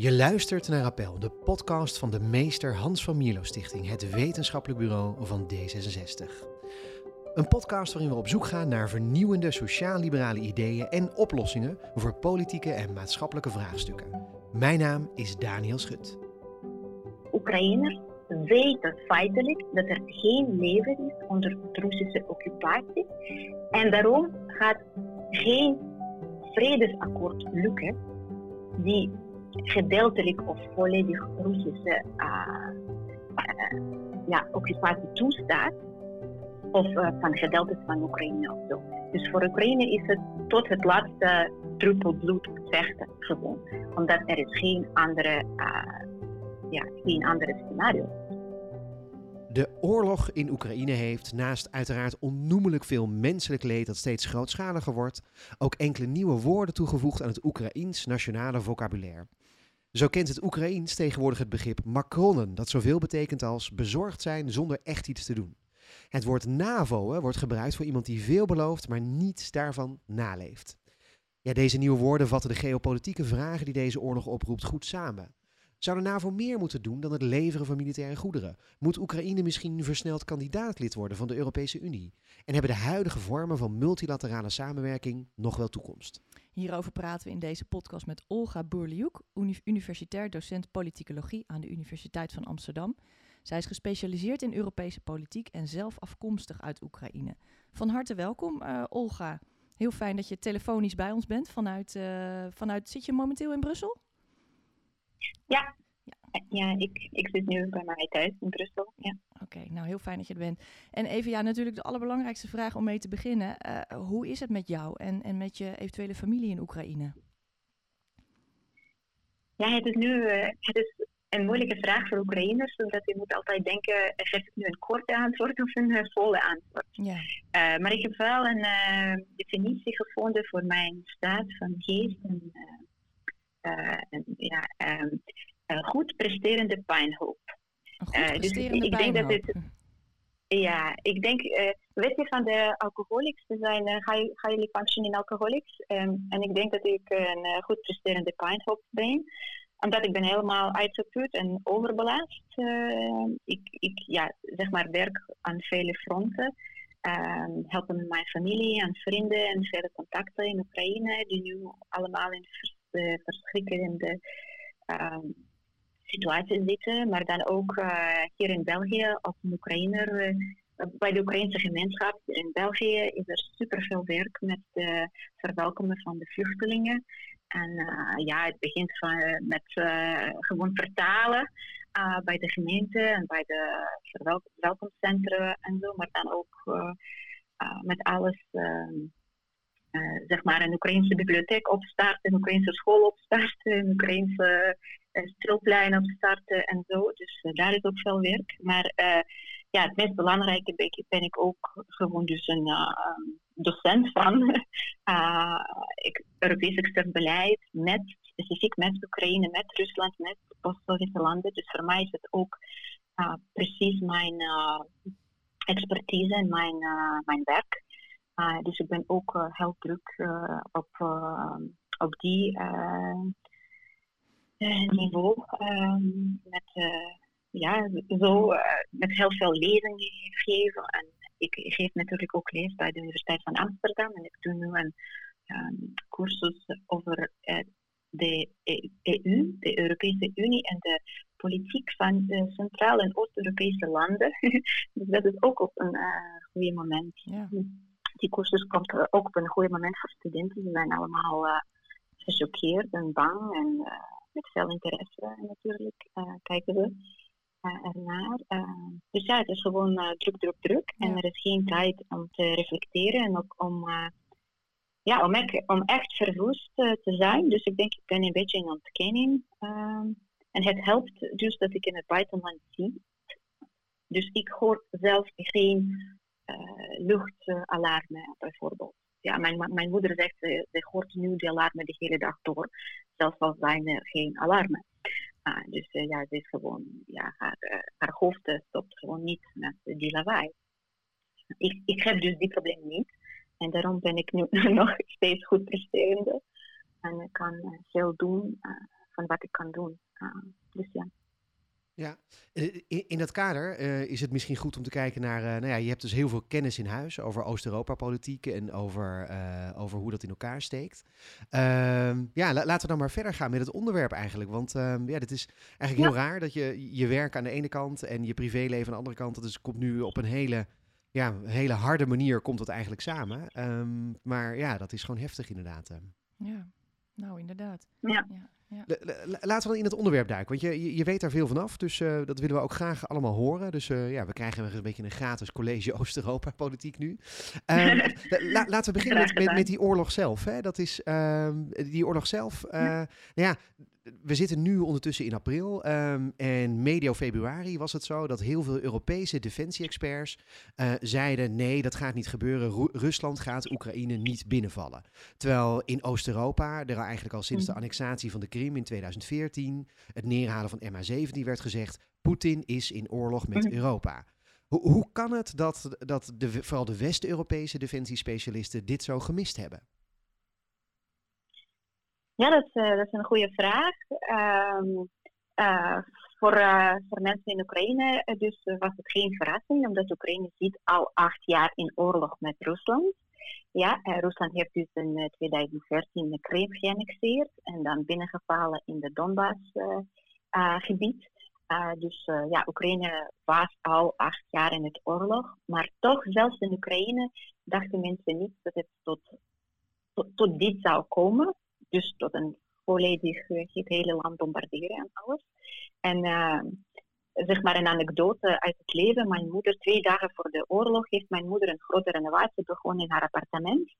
Je luistert naar Appel, de podcast van de Meester Hans van Mierlo Stichting, het wetenschappelijk bureau van D66. Een podcast waarin we op zoek gaan naar vernieuwende sociaal-liberale ideeën en oplossingen voor politieke en maatschappelijke vraagstukken. Mijn naam is Daniel Schut. Oekraïners weten feitelijk dat er geen leven is onder Russische occupatie en daarom gaat geen vredesakkoord lukken die gedeeltelijk of volledig Russische uh, uh, ja, occupatie toestaat. Of uh, van gedeeltes van Oekraïne zo. Dus voor Oekraïne is het tot het laatste druppel bloed vechten gewoon. Omdat er is geen andere, ja, geen andere scenario. De oorlog in Oekraïne heeft naast uiteraard onnoemelijk veel menselijk leed dat steeds grootschaliger wordt, ook enkele nieuwe woorden toegevoegd aan het Oekraïens nationale vocabulaire. Zo kent het Oekraïens tegenwoordig het begrip Macronen, dat zoveel betekent als bezorgd zijn zonder echt iets te doen. Het woord NAVO wordt gebruikt voor iemand die veel belooft, maar niets daarvan naleeft. Ja, deze nieuwe woorden vatten de geopolitieke vragen die deze oorlog oproept goed samen. Zou de NAVO meer moeten doen dan het leveren van militaire goederen? Moet Oekraïne misschien versneld kandidaatlid worden van de Europese Unie? En hebben de huidige vormen van multilaterale samenwerking nog wel toekomst? Hierover praten we in deze podcast met Olga Boerliuk, universitair docent politicologie aan de Universiteit van Amsterdam. Zij is gespecialiseerd in Europese politiek en zelf afkomstig uit Oekraïne. Van harte welkom, uh, Olga. Heel fijn dat je telefonisch bij ons bent vanuit, uh, vanuit. Zit je momenteel in Brussel? Ja, ja, ik, ik zit nu bij mij thuis in Brussel. Ja. Oké, nou heel fijn dat je er bent. En even, ja, natuurlijk de allerbelangrijkste vraag om mee te beginnen. Uh, hoe is het met jou en, en met je eventuele familie in Oekraïne? Ja, het is nu uh, het is een moeilijke vraag voor Oekraïners, omdat je moet altijd denken, geef ik nu een korte antwoord of een uh, volle antwoord? Ja. maar ik heb wel een definitie gevonden voor mijn staat van geest en, en ja, uh, goed presterende pijnhoop. Uh, dus ik, ik denk dat het. Ja, ik denk, uh, weet je van de alcoholics, we zijn highly functioning alcoholics. Um, en ik denk dat ik een goed presterende pijnhoop ben omdat ik ben helemaal uitgeput en overbelast. Uh, ik, ik ja, zeg maar werk aan vele fronten. Um, helpen met mijn familie en vrienden en vele contacten in Oekraïne, die nu allemaal in vers, verschrikkende um, situatie zitten, maar dan ook uh, hier in België een Oekraïner. Uh, bij de Oekraïnse gemeenschap in België is er superveel werk met het verwelkomen van de vluchtelingen. En uh, ja, het begint van, met gewoon vertalen bij de gemeente en bij de verwelkomstcentra en zo, maar dan ook met alles. Ehm, zeg maar een Oekraïnse bibliotheek opstarten, een Oekraïnse school opstarten, een Oekraïnse strooplijnen op starten en zo. Dus daar is ook veel werk. Maar ja, het meest belangrijke ben, ben ik ook gewoon dus een docent van ik, Europees extern beleid met, specifiek met Oekraïne, met Rusland, met post-Sovjetische landen. Dus voor mij is het ook precies mijn expertise en mijn, mijn werk. Dus ik ben ook heel druk op, op die uh, niveau. Um, met, ja, zo, met heel veel lezingen geven. En ik geef natuurlijk ook les bij de Universiteit van Amsterdam. En ik doe nu een um, cursus over de EU, de Europese Unie en de politiek van de Centraal- en Oost-Europese landen. dus dat is ook op een goede moment. Ja. Die cursus komt ook op een goede moment voor studenten. Die zijn allemaal gechoqueerd en bang en met veel interesse natuurlijk uh, kijken we uh, ernaar. Uh, dus ja, het is gewoon druk, druk, druk. En er is geen tijd om te reflecteren en ook om, ja, om, echt, om echt verwoest te zijn. Dus ik denk, ik ben een beetje in ontkenning. en het helpt dus dat ik in het buitenland zie. Dus ik hoor zelf geen luchtalarmen bijvoorbeeld ja, mijn, mijn moeder zegt, ze, ze hoort nu de alarmen de hele dag door, zelfs al zijn er geen alarmen. Uh, dus uh, ja, ze is gewoon, ja, haar, uh, haar hoofd stopt gewoon niet met die lawaai. Ik, ik heb dus die probleem niet. En daarom ben ik nu nog steeds goed presterende. En ik kan veel doen van wat ik kan doen. dus ja. Ja, in, in dat kader uh, is het misschien goed om te kijken naar. Uh, nou ja, je hebt dus heel veel kennis in huis over Oost-Europa-politiek en over, uh, over hoe dat in elkaar steekt. Ehm, ja, la, laten we dan maar verder gaan met het onderwerp eigenlijk. Want um, ja, dit is eigenlijk heel raar dat je je werk aan de ene kant en je privéleven aan de andere kant. Dus komt nu op een hele, ja, hele harde manier komt dat eigenlijk samen. Um, maar ja, dat is gewoon heftig inderdaad. Ja, nou inderdaad. ja. ja. Ja. Laten we dan in het onderwerp duiken, want je, je weet daar veel vanaf, dus uh, dat willen we ook graag allemaal horen. Dus uh, ja, we krijgen een beetje een gratis college Oost-Europa-politiek nu. Um, la, laten we beginnen met, met, met, die oorlog zelf. Hè. Dat is um, die oorlog zelf. Uh, ja. Nou ja, we zitten nu ondertussen in april um, en medio februari was het zo dat heel veel Europese defensie-experts uh, zeiden nee, dat gaat niet gebeuren. Ru Rusland gaat Oekraïne niet binnenvallen. Terwijl in Oost-Europa er eigenlijk al sinds de mhm. annexatie van de Krim in 2014, het neerhalen van MH17 werd gezegd, Poetin is in oorlog met mhm. Europa. Hoe, hoe kan het dat, dat de, vooral de West-Europese defensiespecialisten dit zo gemist hebben? Ja, dat, uh, dat is een goede vraag. Um, uh, voor, uh, voor mensen in Oekraïne dus was het geen verrassing, omdat Oekraïne zit al acht jaar in oorlog met Rusland. Ja, Rusland heeft dus in 2014 de Krim geannexeerd en dan binnengevallen in de Donbass-gebied. dus ja, Oekraïne was al acht jaar in het oorlog, maar toch, zelfs in Oekraïne, dachten mensen niet dat het tot, tot dit zou komen dus tot een volledig uh, het hele land bombarderen en alles. En uh, zeg maar een anekdote uit het leven. Mijn moeder, twee dagen voor de oorlog, heeft mijn moeder een grote renovatie begonnen in haar appartement.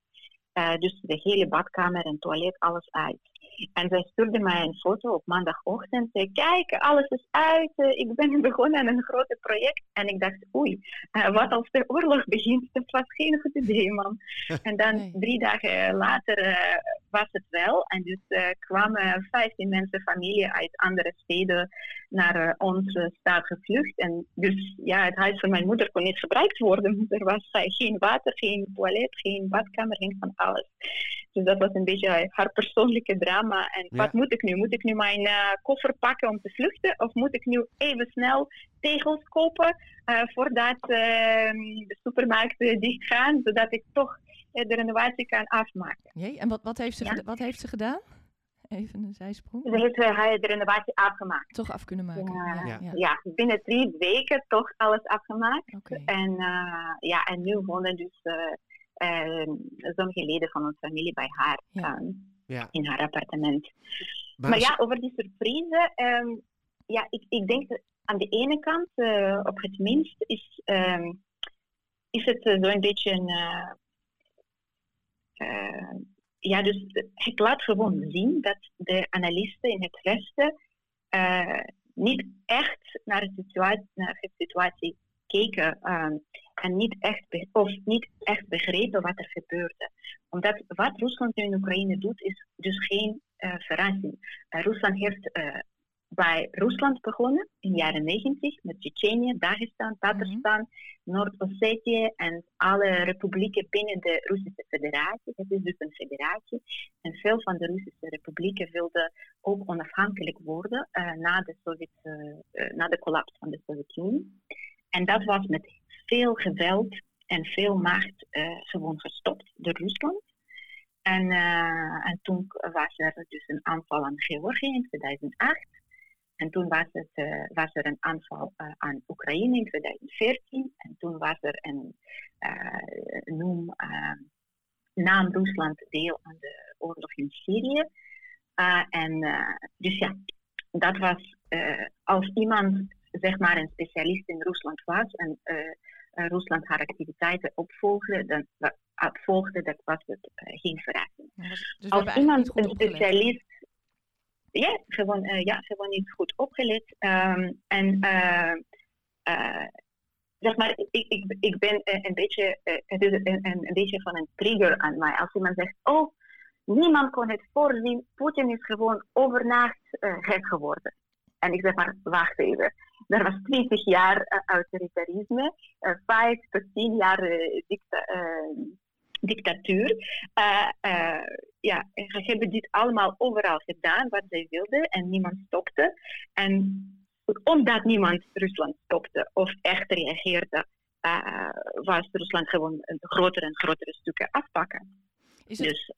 Uh, dus de hele badkamer en toilet, alles uit. En zij stuurde mij een foto op maandagochtend. Zei, kijk, alles is uit. Eh, ik ben begonnen aan een groot project. En ik dacht, oei, uh, wat als de oorlog begint? Dat was geen goed idee, man. En dan drie dagen later uh, was het wel. En dus kwamen 15 mensen, familie uit andere steden naar onze stad gevlucht. En dus ja, het huis van mijn moeder kon niet gebruikt worden. Er was geen water, geen toilet, geen badkamer, geen van alles. Dus dat was een beetje haar persoonlijke drama. En wat moet ik nu? Moet ik nu mijn uh, koffer pakken om te vluchten? Of moet ik nu even snel tegels kopen uh, voordat uh, de supermarkten dichtgaan, zodat ik toch de renovatie kan afmaken? Jee, en wat, wat, heeft ze wat heeft ze gedaan? Even een zijsprong. Ze heeft de renovatie afgemaakt. Toch af kunnen maken. Ja, ja, ja. ja binnen drie weken toch alles afgemaakt. Okay. En, ja, en nu wonen dus uh, sommige leden van onze familie bij haar ja. in haar appartement. Maar, maar ja, over die surprise, um, ja, ik, ik denk dat aan de ene kant, uh, op het minst, is, um, is het uh, zo'n beetje een. Uh, ja, dus het laat gewoon zien dat de analisten in het Westen niet echt naar de situatie, naar de situatie keken um, en niet echt, of niet echt begrepen wat er gebeurde. Omdat wat Rusland nu in Oekraïne doet, is dus geen uh, verrassing. Uh, Rusland heeft uh, bij Rusland begonnen in de jaren 90 met Tsjetsjenië, Dagestan, Tatarstan, mm -hmm. Noord-Ossetië en alle republieken binnen de Russische federatie. Het is dus een federatie. En veel van de Russische republieken wilden ook onafhankelijk worden na, de Sovjet, na de collapse van de Sovjet-Unie. En dat was met veel geweld en veel macht uh, gewoon gestopt door Rusland. En, uh, en toen was er dus een aanval aan Georgië in 2008. En toen was, het, uh, was er een aanval aan Oekraïne in 2014. En toen was er een noem, naam Rusland deel aan de oorlog in Syrië. en dus ja, dat was als iemand zeg maar een specialist in Rusland was en uh, Rusland haar activiteiten opvolgde, dan, volgde, dat was het uh, geen verrassing. dus Als iemand een specialist. Ja, gewoon, uh, ja, gewoon niet goed opgelet. Um, en zeg maar, ik, ik, ik ben een beetje, het is een, een, beetje van een trigger aan mij. Als iemand zegt, oh, niemand kon het voorzien, Poetin is gewoon overnacht gek geworden. En ik zeg maar, wacht even. Er was 20 jaar uh, autoritarisme, uh, 5 tot 10 jaar dicta dictatuur. Ja, ze hebben dit allemaal overal gedaan wat zij wilden en niemand stopte. En omdat niemand Rusland stopte of echt reageerde, was Rusland gewoon een grotere en grotere stukken afpakken. Is het... Dus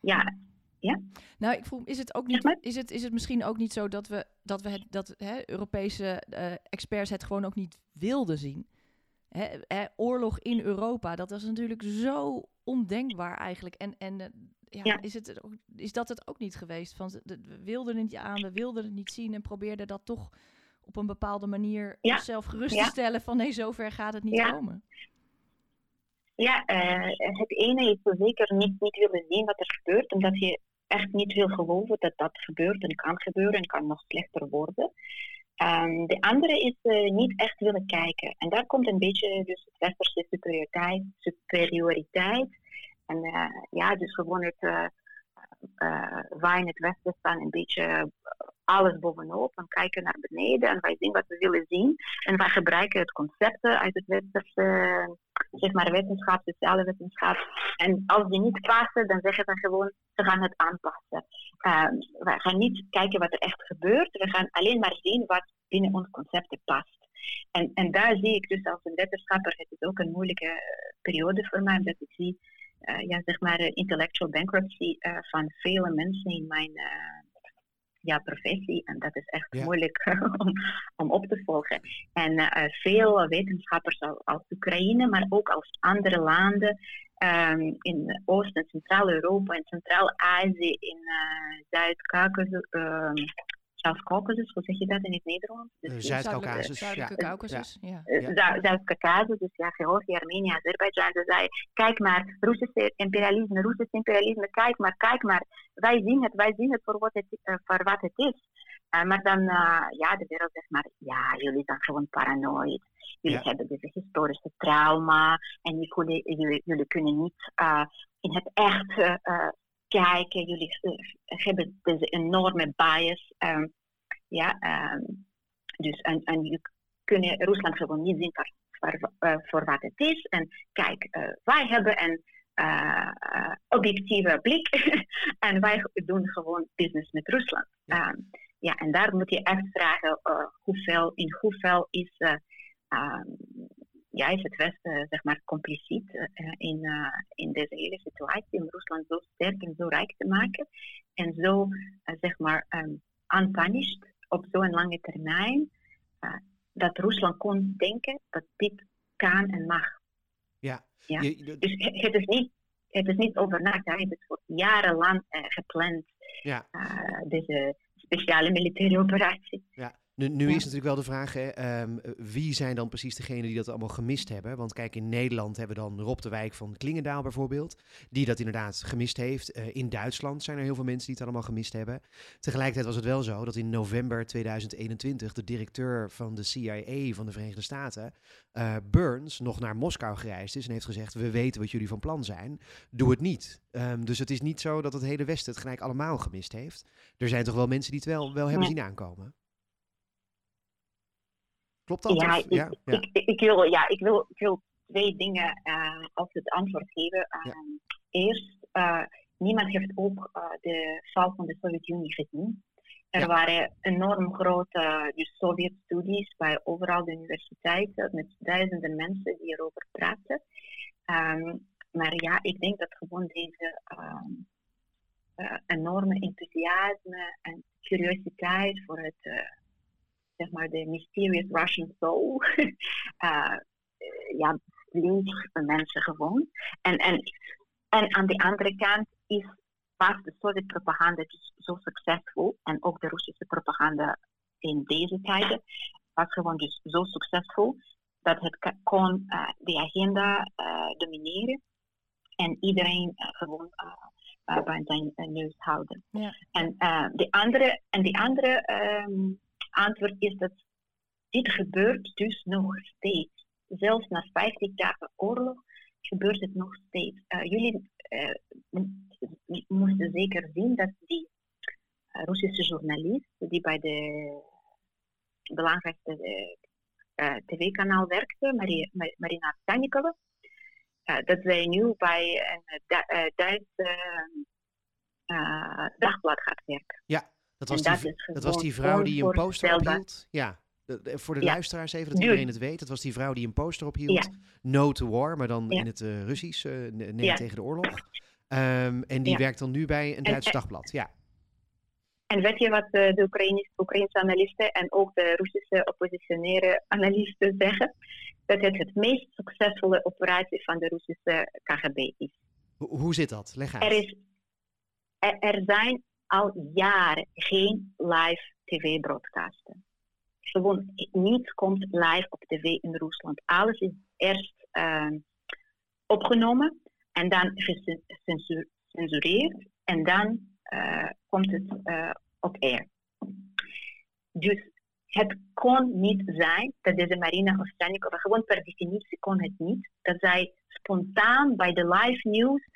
ja, ja? Nou, ik voel, is het ook niet, is het, is het misschien ook niet zo dat we, dat we het, dat hè, Europese uh, experts het gewoon ook niet wilden zien? Hè, hè, oorlog in Europa, dat was natuurlijk zo ondenkbaar eigenlijk. En, en uh, ja, ja, Is, het, is dat het ook niet geweest? Van, we wilden het niet aan, we wilden het niet zien en probeerden dat toch op een bepaalde manier ja. zelf gerust te stellen van nee, zover gaat het niet komen. Ja, uh, het ene is zeker niet, niet willen zien wat er gebeurt, omdat je echt niet wil geloven dat dat gebeurt en kan gebeuren en kan nog slechter worden. Um, de andere is uh, niet echt willen kijken. En daar komt een beetje dus het westerse superioriteit, superioriteit. En uh, ja, dus gewoon het, uh, wij in het westen staan een beetje alles bovenop en kijken naar beneden en wij zien wat we willen zien. En wij gebruiken het concepten uit het westerse zeg maar, wetenschap, sociale wetenschap. En als die niet passen, dan zeggen we gewoon, ze gaan het aanpassen. Um, we gaan niet kijken wat er echt gebeurt, we gaan alleen maar zien wat binnen ons concepten past. En, en daar zie ik dus als een wetenschapper, het is ook een moeilijke uh, periode voor mij, omdat ik zie, uh, ja, zeg maar, intellectual bankruptcy uh, van vele mensen in mijn ja, professie. En dat is echt moeilijk om, om op te volgen. En uh, veel wetenschappers als Oekraïne, maar ook als andere landen um, in Oost- en Centraal-Europa en Centraal-Azië, in uh, Zuid-Caucasus, um, Zuid-Caucasus, hoe zeg je dat in het Nederlands? Dus Zuid-Caucasus. Zuidelijke Caucasus, ja. Zuid-Caucasus, dus ja, Georgië, Armenië, Azerbeidzjan. Ze zei, kijk maar, Russische imperialisme, Russisch imperialisme, kijk maar, kijk maar. Wij zien het, wij zien het voor wat het, voor wat het is. Uh, maar dan, uh, ja, de wereld zegt maar, ja, jullie zijn gewoon paranoid. Jullie ja. hebben deze historische trauma en jullie, jullie, jullie kunnen niet in het echt kijken. Jullie hebben deze enorme bias. Um, ja, um, dus en, en je kunnen Rusland gewoon niet zien voor, voor, uh, voor wat het is. En kijk, uh, wij hebben een uh, objectieve blik en wij doen gewoon business met Rusland. Ja, um, ja en daar moet je echt vragen hoeveel, in hoeveel is ja, is het Westen zeg maar, compliciet uh, in, uh, in deze hele situatie om Rusland zo sterk en zo rijk te maken en zo uh, zeg maar um, unpunished op zo'n lange termijn dat Rusland kon denken dat dit kan en mag. Ja. ja? Je, dus het is niet, het is niet over nagedacht, het is voor jarenlang gepland, ja. deze speciale militaire operatie. Ja. Nu, nu is natuurlijk wel de vraag, hè, ehm, wie zijn dan precies degenen die dat allemaal gemist hebben? Want kijk, in Nederland hebben we dan Rob de Wijk van Klingendaal bijvoorbeeld, die dat inderdaad gemist heeft. Uh, in Duitsland zijn er heel veel mensen die het allemaal gemist hebben. Tegelijkertijd was het wel zo dat in november 2021 de directeur van de CIA van de Verenigde Staten, uh, Burns, nog naar Moskou gereisd is en heeft gezegd, we weten wat jullie van plan zijn, doe het niet. Um, dus het is niet zo dat het hele Westen het gelijk allemaal gemist heeft. Er zijn toch wel mensen die het wel, wel hebben zien aankomen? Klopt dat? Ja, ik, ja, Ik, ik, wil, ja ik, wil, ik wil twee dingen uh, als het antwoord geven. Uh, Eerst, uh, niemand heeft ook de val van de Sovjet-Unie gezien. Er waren enorm grote dus Sovjet-studies bij overal de universiteiten met duizenden mensen die erover praten. Um, maar ja, ik denk dat gewoon deze um, enorme enthousiasme en curiositeit voor het zeg maar de mysterious Russian soul, uh, ja, links mensen gewoon. En, en, en aan de andere kant is, was de Sovjet-propaganda dus zo succesvol, en ook de Russische propaganda in deze tijden, was gewoon dus zo succesvol, dat het kon uh, de agenda uh, domineren en iedereen gewoon bij zijn neus houden. Ja. En, de andere, en de andere um, antwoord is dat dit gebeurt dus nog steeds. Zelfs na 50 dagen oorlog gebeurt het nog steeds. Uh, jullie uh, moesten zeker zien dat die uh, Russische journalist, die bij de belangrijkste tv-kanaal werkte, Marina Stanikova, dat zij nu bij een Duits dagblad gaat werken. Ja, dat was, die, dat, was die vrouw die een poster ophield. Ja, voor de luisteraars even, dat iedereen het weet. Dat was die vrouw die een poster ophield. Ja. No to war, maar dan in het uh, Russisch. Uh, nee tegen de oorlog. Um, en die werkt dan nu bij een Duits dagblad. Ja. En weet je wat uh, de Oekraïnse, Oekraïnse analisten en ook de Russische oppositionele analisten zeggen? Dat het het meest succesvolle operatie van de Russische KGB is. Hoe zit dat? Leg uit. Er, is, er, er zijn al jaren geen live tv-broadcasten. Gewoon niets komt live op tv in Rusland. Alles is eerst uh, opgenomen en dan gecensureerd en dan uh, komt het uh, op air. Dus het kon niet zijn dat deze Marina Ovsjanikova, gewoon per definitie kon het niet, dat zij spontaan bij de live news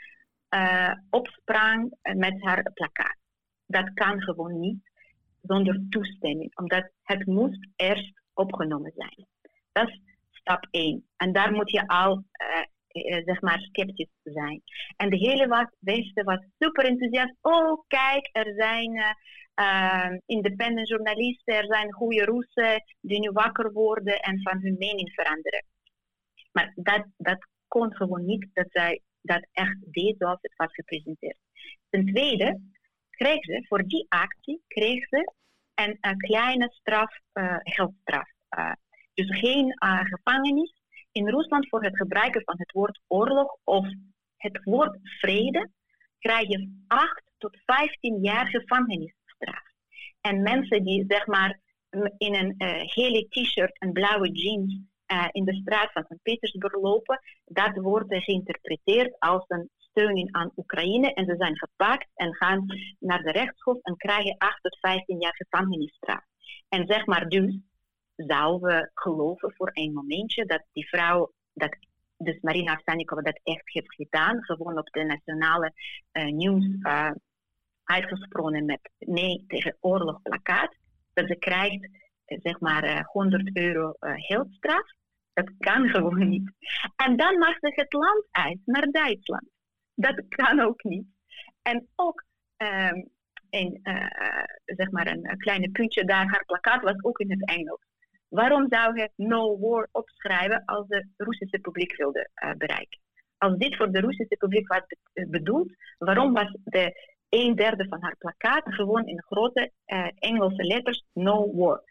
uh, opsprang met haar plakkaat. Dat kan gewoon niet zonder toestemming, omdat het moest eerst opgenomen zijn. Dat is stap 1. En daar moet je al uh, zeg maar sceptisch zijn. En de hele Westen was super enthousiast. Oh, kijk, er zijn uh, independent journalisten, er zijn goede Russen die nu wakker worden en van hun mening veranderen. Maar dat, dat kon gewoon niet dat zij dat echt deed zoals het was gepresenteerd. Ten tweede, kreeg ze, voor die actie kreeg ze een, een kleine straf, uh, geldstraf. Uh, dus geen uh, gevangenis. In Rusland voor het gebruiken van het woord oorlog of het woord vrede krijg je 8 tot 15 jaar gevangenisstraf. En mensen die zeg maar in een hele t-shirt en blauwe jeans in de straat van Sint-Petersburg lopen, dat wordt geïnterpreteerd als een steuning aan Oekraïne en ze zijn gepakt en gaan naar de rechtshof en krijgen 8 tot 15 jaar gevangenisstraf. En zeg maar dus, zouden we geloven voor een momentje dat die vrouw, dat dus Marina Avsanikova dat echt heeft gedaan, gewoon op de nationale uh, nieuws uh, uitgesproken met nee tegen oorlog plakkaat, dat ze krijgt uh, zeg maar 100 euro geldstraf. Dat kan gewoon niet. En dan mag ze het land uit naar Duitsland. Dat kan ook niet. En ook um, een, uh, zeg maar een, kleine puntje daar, haar plakkaat was ook in het Engels. Waarom zou het no war opschrijven als de Russische publiek wilde uh, bereiken? Als dit voor de Russische publiek was bedoeld, waarom was de een derde van haar plakkaat gewoon in grote uh, Engelse letters no war?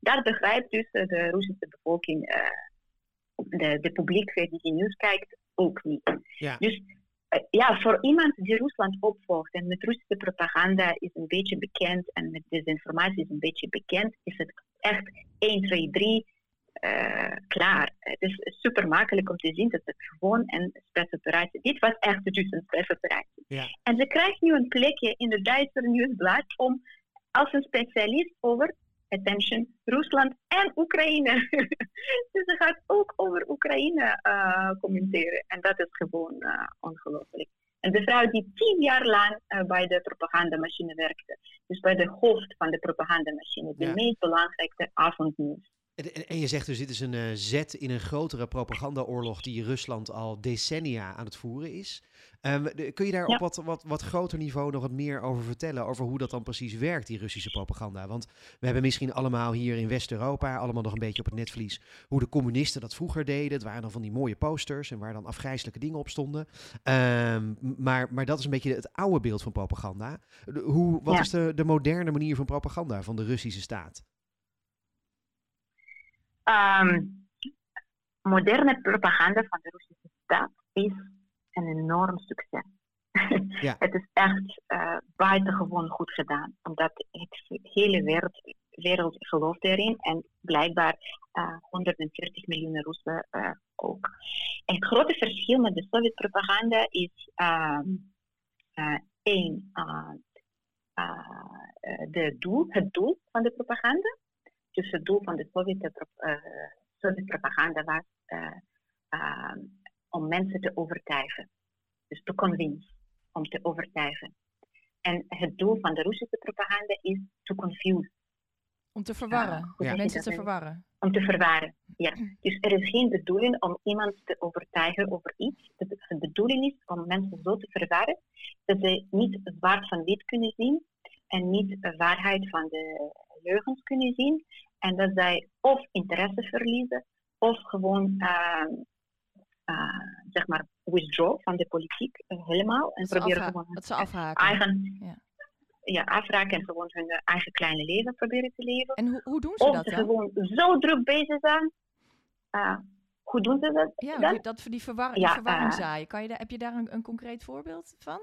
Dat begrijpt dus de Russische bevolking, de, de publiek die nieuws kijkt, ook niet. Ja. Dus ja, voor iemand die Rusland opvolgt en met Russische propaganda is een beetje bekend en met desinformatie is een beetje bekend, is het echt 1, 2, 3 uh, klaar. Het is super makkelijk om te zien dat het gewoon een spetsoperatie Dit was echt dus een spetsoperatie. Ja. En ze krijgt nu een plekje in de Duitse nieuwsblad om als een specialist over attention, Rusland en Oekraïne. dus ze gaat ook over Oekraïne uh, commenteren. En dat is gewoon uh, ongelooflijk. En de vrouw die tien jaar lang uh, bij de propagandamachine werkte. Dus bij de hoofd van de propagandamachine. De ja. meest belangrijke avondnieuws. En, en, je zegt dus, dit is een uh, zet in een grotere propagandaoorlog die Rusland al decennia aan het voeren is. Um, kun je daar ja. op wat, wat, wat groter niveau nog wat meer over vertellen? Over hoe dat dan precies werkt, die Russische propaganda? Want we hebben misschien allemaal hier in West-Europa, allemaal nog een beetje op het netvlies, hoe de communisten dat vroeger deden. Het waren dan van die mooie posters en waar dan afgrijzelijke dingen op stonden. Um, maar, maar dat is een beetje het oude beeld van propaganda. Hoe, wat ja. is de, de moderne manier van propaganda van de Russische staat? Um, moderne propaganda van de Russische staat is een enorm succes. Ja. het is echt uh, buitengewoon goed gedaan, omdat het hele wereld, wereld gelooft erin en blijkbaar uh, 140 miljoen Russen uh, ook. Het grote verschil met de Sovjet-propaganda is één, de doel, het doel van de propaganda. Dus het doel van de Sovjet-propaganda was om mensen te overtuigen. Dus te convince, om te overtuigen. En het doel van de Russische propaganda is to confuse. Om te verwarren, ja. mensen te verwarren. om te verwaren. Ja. Dus er is geen bedoeling om iemand te overtuigen over iets. De, bedoeling is om mensen zo te verwarren dat ze niet zwart van wit kunnen zien en niet de waarheid van de leugens kunnen zien. En dat zij of interesse verliezen of gewoon uh, uh, zeg maar withdraw van de politiek uh, helemaal. En proberen gewoon dat ze afhaken. Eigen, ja. ja. afraken en gewoon hun eigen kleine leven proberen te leven. En hoe, hoe doen ze of dat? Of ze gewoon zo druk bezig zijn. hoe doen ze dat? Ja, dan? dat die, verwar die verwarring zaaien. Kan je daar, heb je daar een, een concreet voorbeeld van?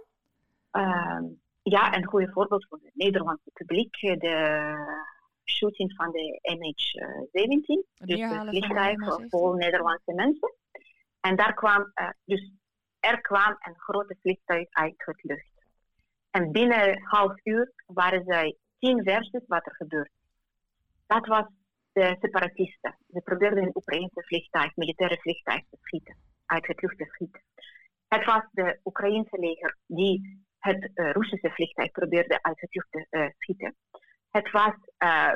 Ja, een goede voorbeeld voor het Nederlandse publiek. De shooting van de MH17. Dus de vliegtuig vol Nederlandse mensen. En daar kwam, uh, dus er kwam een grote vliegtuig uit het lucht. En binnen een half uur waren zij tien versus wat er gebeurde. Dat was de separatisten. Ze probeerden een Oekraïnse vliegtuig, militaire vliegtuig te schieten, uit het lucht te schieten. Het was de Oekraïnse leger die het uh, Russische vliegtuig probeerde uit het lucht te uh, schieten. Het was uh,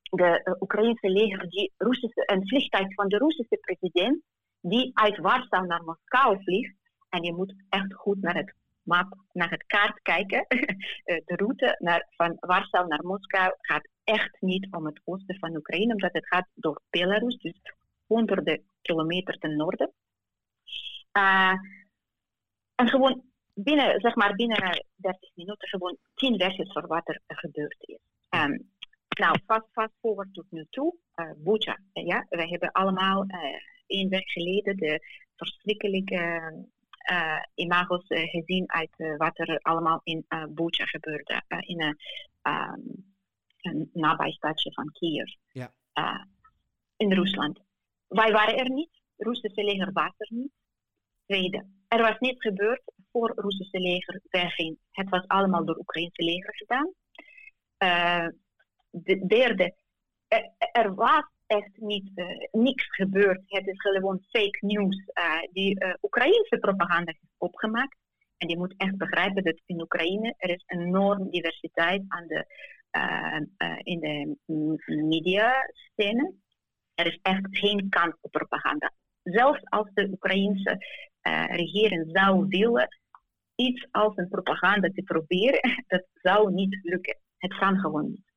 de Oekraïnse leger die Russische, een vliegtuig van de Russische president die uit Warschau naar Moskou vliegt. En je moet echt goed naar het map, naar het kaart kijken. de route naar, van Warschau naar Moskou gaat echt niet om het oosten van Oekraïne, omdat het gaat door Belarus, dus honderden kilometer ten noorden. Uh, en gewoon binnen, zeg maar, binnen 30 minuten gewoon tien versies van wat er gebeurd is. Um, nou, fast, fast forward tot nu toe. Uh, Bucha, ja, we hebben allemaal uh, één week geleden de verschrikkelijke uh, imago's gezien uit wat er allemaal in uh, Bucha gebeurde, in een, um, een nabijstadje van Kiev, ja. in Rusland. Wij waren er niet, Russische leger was er niet. Tweede, er was niets gebeurd voor Russische leger wegging. Het was allemaal door Oekraïnse leger gedaan. de derde, er, er was echt niet, uh, niks gebeurd. Het is gewoon fake news uh, die Oekraïnse propaganda heeft opgemaakt. En je moet echt begrijpen dat in Oekraïne er is enorm diversiteit aan de, in de mediascène. Er is echt geen kans op propaganda. Zelfs als de Oekraïnse regering zou willen iets als een propaganda te proberen, dat zou niet lukken. Het kan gewoon niet.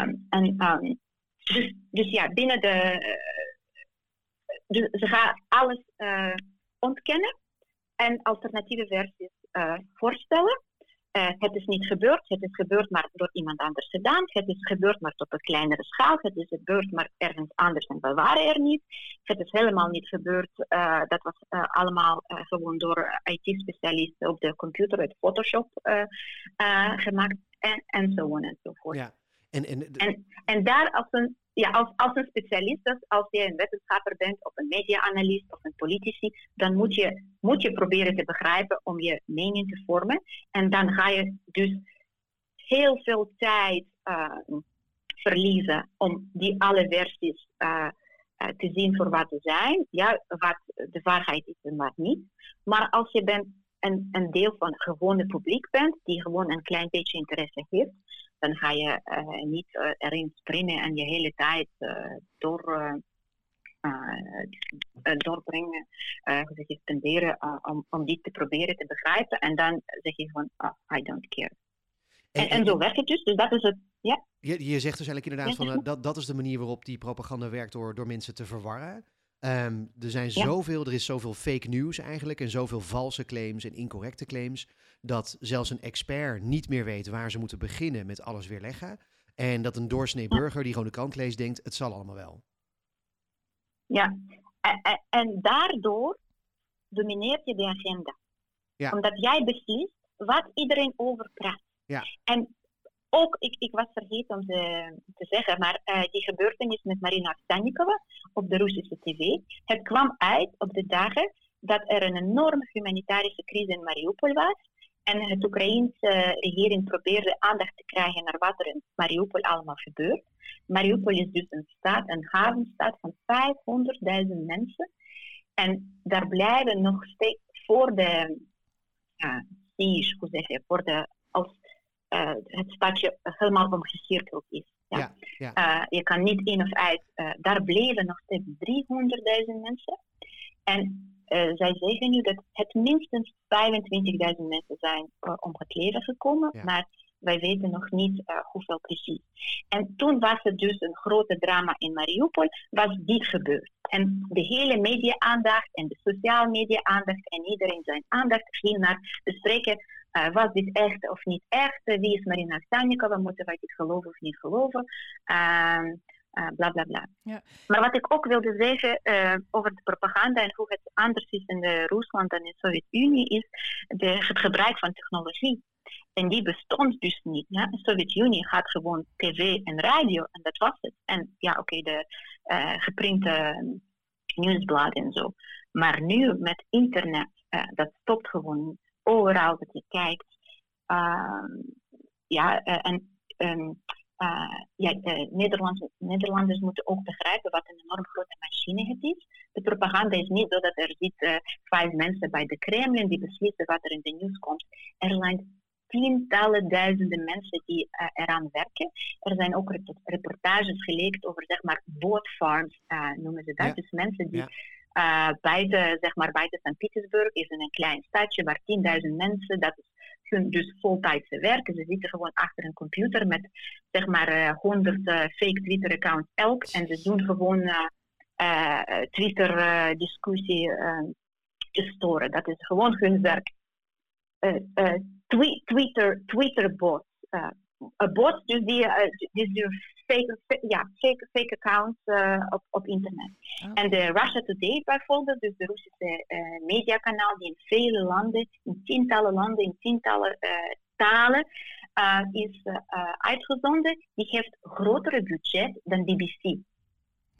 Um, en um, dus, dus ja, binnen de. dus ze gaan alles uh, ontkennen en alternatieve versies voorstellen. Uh, het is niet gebeurd, het is gebeurd maar door iemand anders gedaan. Het is gebeurd maar op een kleinere schaal. Het is gebeurd maar ergens anders en we waren er niet. Het is helemaal niet gebeurd. dat was allemaal gewoon door IT-specialisten op de computer uit Photoshop gemaakt en, en zo en zo voort. Ja. En, en, en, en daar als een, ja, als, als een specialist, dus als je een wetenschapper bent of een media-analyst of een politici, dan moet je, moet je proberen te begrijpen om je mening te vormen. En dan ga je dus heel veel tijd uh, verliezen om die alle versies uh, uh, te zien voor wat ze zijn. Ja, wat de waarheid is en wat niet. Maar als je bent een, een deel van het gewone publiek bent, die gewoon een klein beetje interesse heeft, dan ga je uh, niet uh, erin springen en je hele tijd uh, door, doorbrengen, zeg je, spenderen om, om dit te proberen te begrijpen. En dan zeg je van, oh, I don't care. En, en, en, zo werkt het dus, dus dat is het. Ja. Je, je zegt dus eigenlijk inderdaad van dat, dat is de manier waarop die propaganda werkt door, door mensen te verwarren. Um, er zijn zoveel, er is zoveel fake news eigenlijk en zoveel valse claims en incorrecte claims, dat zelfs een expert niet meer weet waar ze moeten beginnen met alles weerleggen. En dat een doorsnee burger die gewoon de krant leest denkt, het zal allemaal wel. Ja, en, en daardoor domineert je de agenda. Ja. Omdat jij beslist wat iedereen over praat. Ja. En ook, ik, ik was vergeten om te, te zeggen, maar uh, die gebeurtenis met Marina Stannikova op de Russische tv, het kwam uit op de dagen dat er een enorme humanitarische crisis in Mariupol was. En het Oekraïense regering probeerde aandacht te krijgen naar wat er in Mariupol allemaal gebeurt. Mariupol is dus een stad, een havenstad van 500.000 mensen. En daar blijven nog steeds voor de uh, siege, hoe voor de, als het stadje helemaal omgecirkeld is. Ja. ja, je kan niet in of uit. daar bleven nog steeds 300.000 mensen. En zij zeggen nu dat het minstens 25.000 mensen zijn om het leven gekomen. Maar wij weten nog niet hoeveel precies. En toen was het dus een grote drama in Mariupol, was dit gebeurd. En de hele media-aandacht en de sociale media-aandacht en iedereen zijn aandacht ging naar bespreken, uh, was dit echt of niet echt? Wie is Marina Stanikova? Moeten wij dit geloven of niet geloven? Uh, bla bla bla. Ja. Maar wat ik ook wilde zeggen uh, over de propaganda en hoe het anders is in de Rusland dan in de Sovjet-Unie, is de, het gebruik van technologie. En die bestond dus niet. Ja? De Sovjet-Unie had gewoon tv en radio en dat was het. En ja, oké, okay, de uh, geprinte nieuwsbladen en zo. Maar nu met internet, dat stopt gewoon overal dat je kijkt. Uh, ja, uh, en um, ja, de Nederlanders, Nederlanders moeten ook begrijpen wat een enorm grote machine het is. De propaganda is niet zo dat er zitten vijf mensen bij de Kremlin die beslissen wat er in de nieuws komt. Er zijn tientallen duizenden mensen die uh, eraan werken. Er zijn ook reportages gelekt over, zeg maar, bootfarms, noemen ze dat. Dus mensen die ja. Uh, buiten, zeg maar, buiten Sint-Petersburg is een klein stadje waar 10.000 mensen, dat is hun dus voltijdse werk. Ze zitten gewoon achter een computer met, zeg maar, 100 fake Twitter-accounts elk. En ze doen gewoon Twitter-discussie te storen. Dat is gewoon hun werk. tweet, Twitter, Twitter bots. Dus die, uh, dus die fake, ja, fake, fake accounts uh, op, op internet. Okay. En de Russia Today bijvoorbeeld, dus de Russische uh, mediakanaal die in vele landen, in tientallen landen, in tientallen uh, talen uh, is uh, uitgezonden, die heeft grotere budget dan BBC.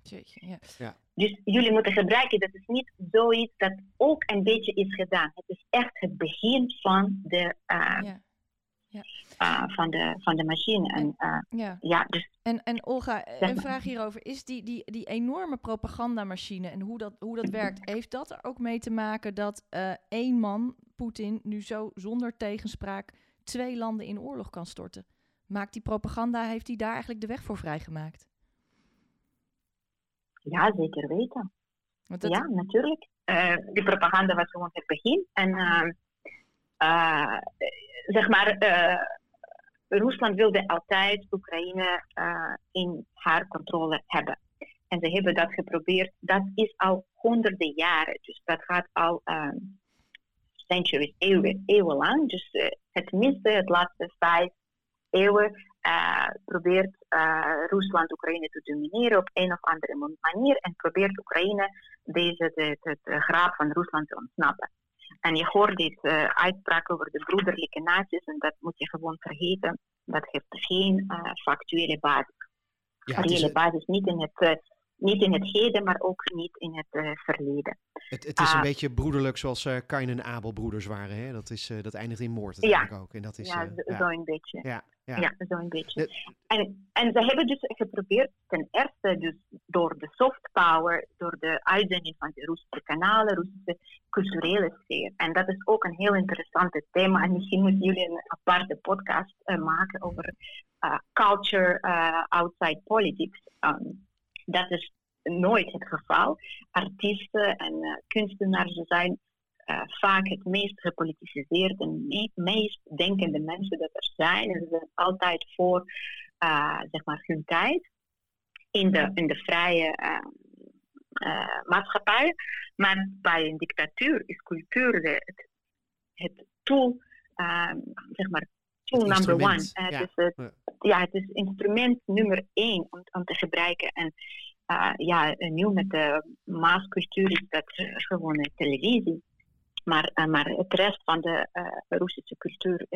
Ja. ja. Dus jullie moeten gebruiken, dat is niet zoiets dat ook een beetje is gedaan. Het is echt het begin van de, uh, ja. Ja. Uh, van de, van de machine. En, uh, ja. ja. dus, en, en Olga, een vraag hierover. Is die, die, die enorme propagandamachine en hoe dat, hoe dat werkt, heeft dat er ook mee te maken dat één man, Poetin, nu zo zonder tegenspraak twee landen in oorlog kan storten? Maakt die propaganda, heeft hij daar eigenlijk de weg voor vrijgemaakt? Ja, zeker weten. Ja, natuurlijk. Uh, die propaganda was gewoon het begin. En uh, uh, zeg maar, Rusland wilde altijd Oekraïne in haar controle hebben. En ze hebben dat geprobeerd. Dat is al honderden jaren. Dus dat gaat al centuries, eeuwen, eeuwenlang. Dus het minste, het laatste vijf eeuwen uh, probeert uh, Rusland Oekraïne te domineren op een of andere manier en probeert Oekraïne deze de, de, de graaf van Rusland te ontsnappen. En je hoort dit uh, uitspraak over de broederlijke naties en dat moet je gewoon vergeten. Dat heeft geen factuele basis. Ja, Reële basis niet in het niet in het heden, maar ook niet in het uh, verleden. Het, het is een ah. beetje broederlijk zoals uh, Kain en Abel broeders waren. Hè? Dat, is, dat eindigt in moord eigenlijk ja. ook. En dat is, ja, zo een beetje. Ja, ja. ja zo een beetje. En, en ze hebben dus geprobeerd ten eerste dus door de soft power, door de uitzending van de Russische kanalen, Russische culturele sfeer. En dat is ook een heel interessant thema. En misschien moeten jullie een aparte podcast maken over culture outside politics. Um, dat is nooit het geval. Artiesten en kunstenaars zijn uh, vaak het meest gepolitiseerd en me meest denkende mensen dat er zijn. En ze zijn altijd voor uh, zeg maar hun tijd in de, in de vrije maatschappij. Maar bij een dictatuur is cultuur de, het, het tool, zeg maar, tool number one. Uh, ja. Het, ja, het is instrument nummer één om, om te gebruiken. En uh, ja, nu met de maascultuur is dat gewoon televisie. Maar, uh, maar het rest van de uh, Russische cultuur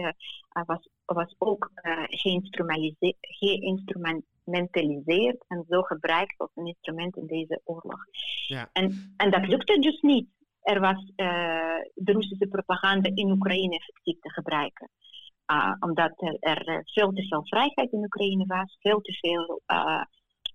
was, was ook geïnstrumentaliseerd en zo gebruikt als een instrument in deze oorlog. Ja. En, en dat lukte dus niet. Er was de Russische propaganda in Oekraïne effectief te gebruiken. Uh, omdat er, veel te veel vrijheid in Oekraïne was, veel te veel uh,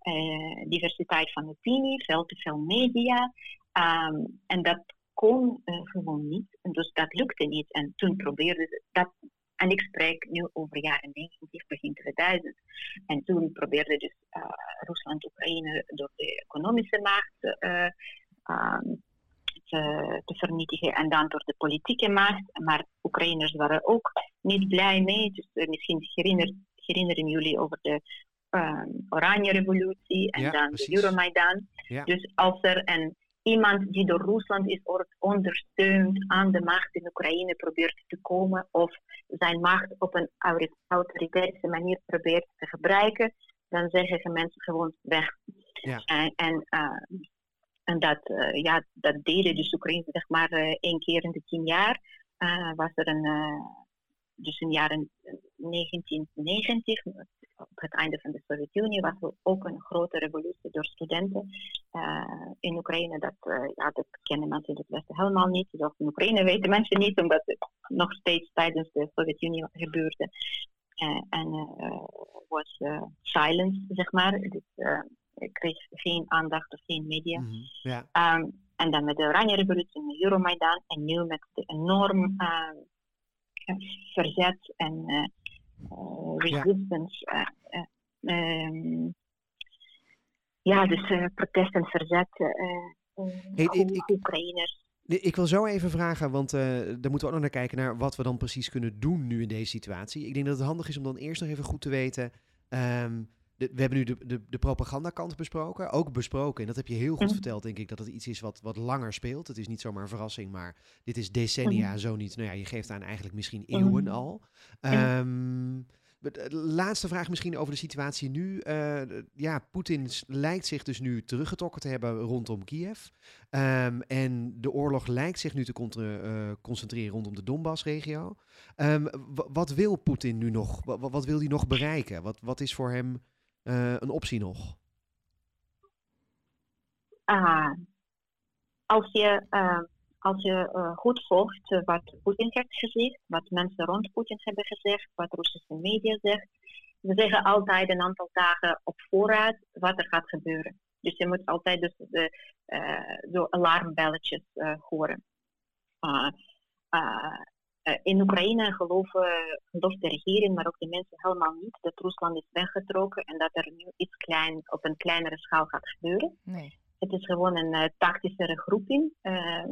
uh, diversiteit van opinie, veel te veel media. Um, en dat kon gewoon niet. En dus dat lukte niet. En toen probeerden ze dat En ik spreek nu over jaren 90, begin 2000. En toen probeerde dus Rusland Oekraïne door de economische macht ehm, te, te, vernietigen en dan door de politieke macht. Maar Oekraïners waren ook niet blij mee. Dus misschien herinneren, herinneren jullie over de um, Oranje Revolutie en dan de Euromaidan. Dus als er een, iemand die door Rusland is ondersteund aan de macht in Oekraïne probeert te komen of zijn macht op een autoritaire manier probeert te gebruiken, dan zeggen mensen gewoon weg. Ja. En, en, uh, en dat, uh, ja, dat deden dus Oekraïne zeg maar uh, één keer in de tien jaar. Was er een, dus in jaren 1990 op het einde van de Sovjet-Unie was er ook een grote revolutie door studenten uh, in Oekraïne. Dat, uh, ja, dat kennen mensen in het Westen helemaal niet. Dus in Oekraïne weten mensen niet, omdat het nog steeds tijdens de Sovjet-Unie gebeurde. Uh, en was silence, zeg maar. Dus, kreeg geen aandacht of geen media. Mm -hmm. um, en dan met de Oranje Revolutie de Euromaidan. En nu met de enorm verzet en resistance. Ja, uh, um, ja dus protest en verzet. Hey, ik, Oekraïners. Ik wil zo even vragen, want uh, daar moeten we ook nog naar kijken naar wat we dan precies kunnen doen nu in deze situatie. Ik denk dat het handig is om dan eerst nog even goed te weten. Um, we hebben nu de, de, de propagandakant besproken, ook besproken. En dat heb je heel goed mhm. verteld, denk ik, dat het iets is wat, wat langer speelt. Het is niet zomaar een verrassing, maar dit is decennia, mhm. zo niet. Nou ja, je geeft aan eigenlijk misschien mhm. eeuwen al. Um, laatste vraag misschien over de situatie nu. Uh, ja, Poetin lijkt zich dus nu teruggetrokken te hebben rondom Kiev. Um, en de oorlog lijkt zich nu te uh, concentreren rondom de Donbass-regio. Um, wat wil Poetin nu nog? Wat, wat wil hij nog bereiken? Wat, wat is voor hem een optie nog? Uh, als je, uh, als je uh, goed volgt wat Poetin heeft gezegd, wat mensen rond Poetin hebben gezegd, wat Russische media zegt, ze zeggen altijd een aantal dagen op voorraad wat er gaat gebeuren. Dus je moet altijd dus de, zo alarmbelletjes horen. Eh, in Oekraïne geloven, gelooft de regering, maar ook de mensen helemaal niet dat Rusland is weggetrokken en dat er nu iets klein, op een kleinere schaal gaat gebeuren. Nee. Het is gewoon een uh, tactische regroeping. Uh,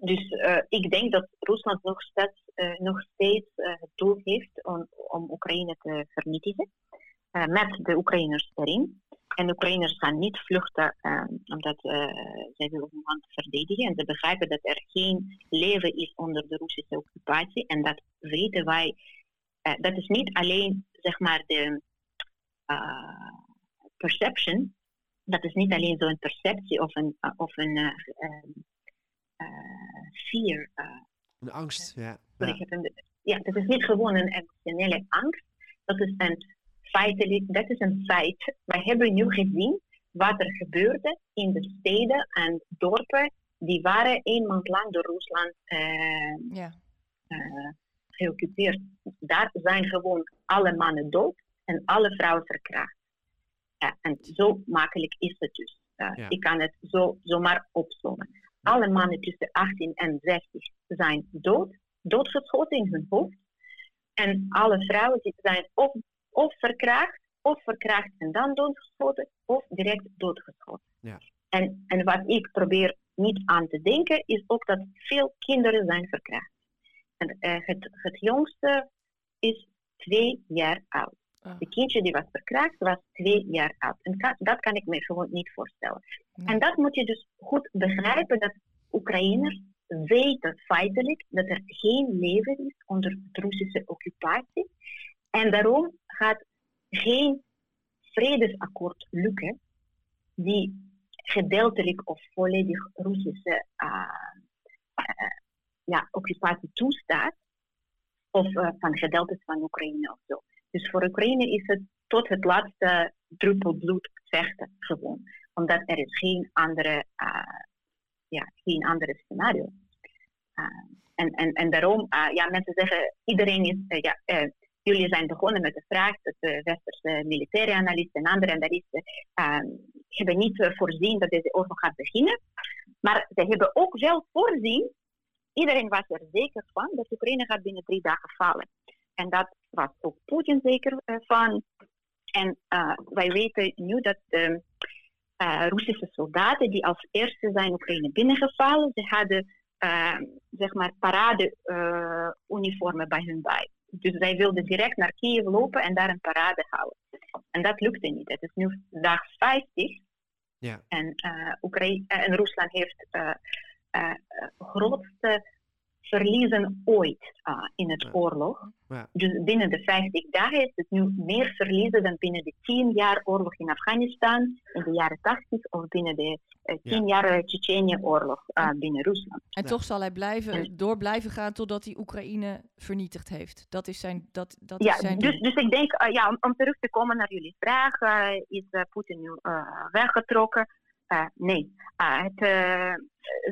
dus ik denk dat Rusland nog steeds, nog steeds het doel heeft om, om Oekraïne te vernietigen, met de Oekraïners erin. En Oekraïners gaan niet vluchten uh, omdat uh, zij willen hun land verdedigen. En ze begrijpen dat er geen leven is onder de Russische occupatie. En dat weten wij. Uh, dat is niet alleen zeg maar de perception. Dat is niet alleen zo'n perceptie of een, of een fear. een angst, ja. Ja. ja, dat is niet gewoon een emotionele angst. Dat is een feitelijk, dat is een feit. Wij hebben nu gezien wat er gebeurde in de steden en dorpen die waren een maand lang door Rusland uh, ja. uh, geoccupeerd. Daar zijn gewoon alle mannen dood en alle vrouwen verkracht. Ja, en zo makkelijk is het dus. Uh, ja. Ik kan het zo, zomaar opzommen. Alle mannen tussen 18 en 60 zijn dood, doodgeschoten in hun hoofd. En alle vrouwen die zijn of of verkracht, of verkracht en dan doodgeschoten, of direct doodgeschoten. Ja. En, en wat ik probeer niet aan te denken, is ook dat veel kinderen zijn verkracht. En uh, het, het jongste is twee jaar oud. Oh. De kindje die was verkracht was twee jaar oud. En dat kan ik me gewoon niet voorstellen. En dat moet je dus goed begrijpen, dat Oekraïners weten feitelijk dat er geen leven is onder de Russische occupatie. En daarom gaat geen vredesakkoord lukken die gedeeltelijk of volledig Russische uh, uh, ja, occupatie toestaat. Of van gedeeltes van Oekraïne of zo. Dus voor Oekraïne is het tot het laatste druppel bloed vechten gewoon. Omdat er is geen andere, ja, geen andere scenario. en, en, en daarom, ja, mensen zeggen, iedereen is, ja, Jullie zijn begonnen met de vraag dat de westerse militaire analisten en andere analisten uh, hebben niet voorzien dat deze oorlog gaat beginnen. Maar ze hebben ook wel voorzien iedereen was er zeker van dat Oekraïne gaat binnen drie dagen vallen. En dat was ook Poetin zeker van. En wij weten nu dat de Russische soldaten die als eerste zijn Oekraïne binnengevallen, ze hadden zeg maar parade uniformen bij hun bij. Dus zij wilden direct naar Kiev lopen en daar een parade houden. En dat lukte niet. Het is nu dag 50. Ja. En, uh, Oekraïne, en Rusland heeft uh, uh, grootste verliezen ooit uh, in het oorlog. Ja. Dus binnen de 50 dagen is het nu meer verliezen dan binnen de 10 jaar oorlog in Afghanistan in de jaren 80 of binnen de uh, 10 ja. jaar Tsjetsjenië-oorlog uh, binnen Rusland. En toch zal hij blijven, door blijven gaan totdat hij Oekraïne vernietigd heeft. Dat is zijn. Dat, dat ja, is zijn dus, dus ik denk, ja, om, om, terug te komen naar jullie vraag, is Poetin nu weggetrokken? Uh, nee. Uh, het, uh,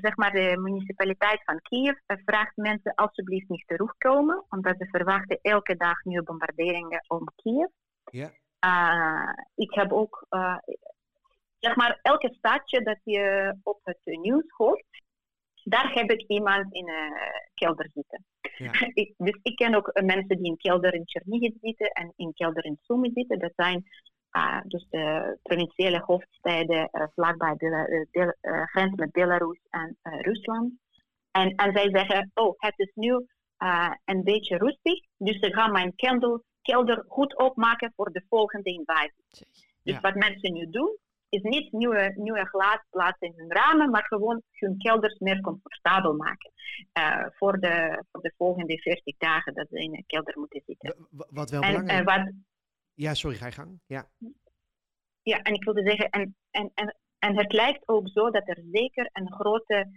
zeg maar de municipaliteit van Kiev vraagt mensen alsjeblieft niet terugkomen, omdat ze verwachten elke dag nieuwe bombarderingen om Kiev. Ja. ik heb ook, zeg maar, elke stadje dat je op het nieuws hoort, daar heb ik iemand in een kelder zitten. Ja. ik, dus ik ken ook mensen die in kelder in Chernihiv zitten en in kelder in Sumy zitten. Dat zijn uh, dus de provinciale hoofdsteden uh, vlakbij de, uh, grens met Belarus en Rusland. En, en zij zeggen, oh, het is nu een beetje rustig, dus ze gaan mijn kelder, kelder goed opmaken voor de volgende invasie. Dus wat mensen nu doen, is niet nieuwe, nieuwe glas plaatsen in hun ramen, maar gewoon hun kelders meer comfortabel maken. voor, de, voor de volgende 40 dagen dat ze in een kelder moeten zitten. Wat wel belangrijk wat, ja, sorry, ga je gang. Ja, ja en ik wilde zeggen, en, en, en, en het lijkt ook zo dat er zeker een grote,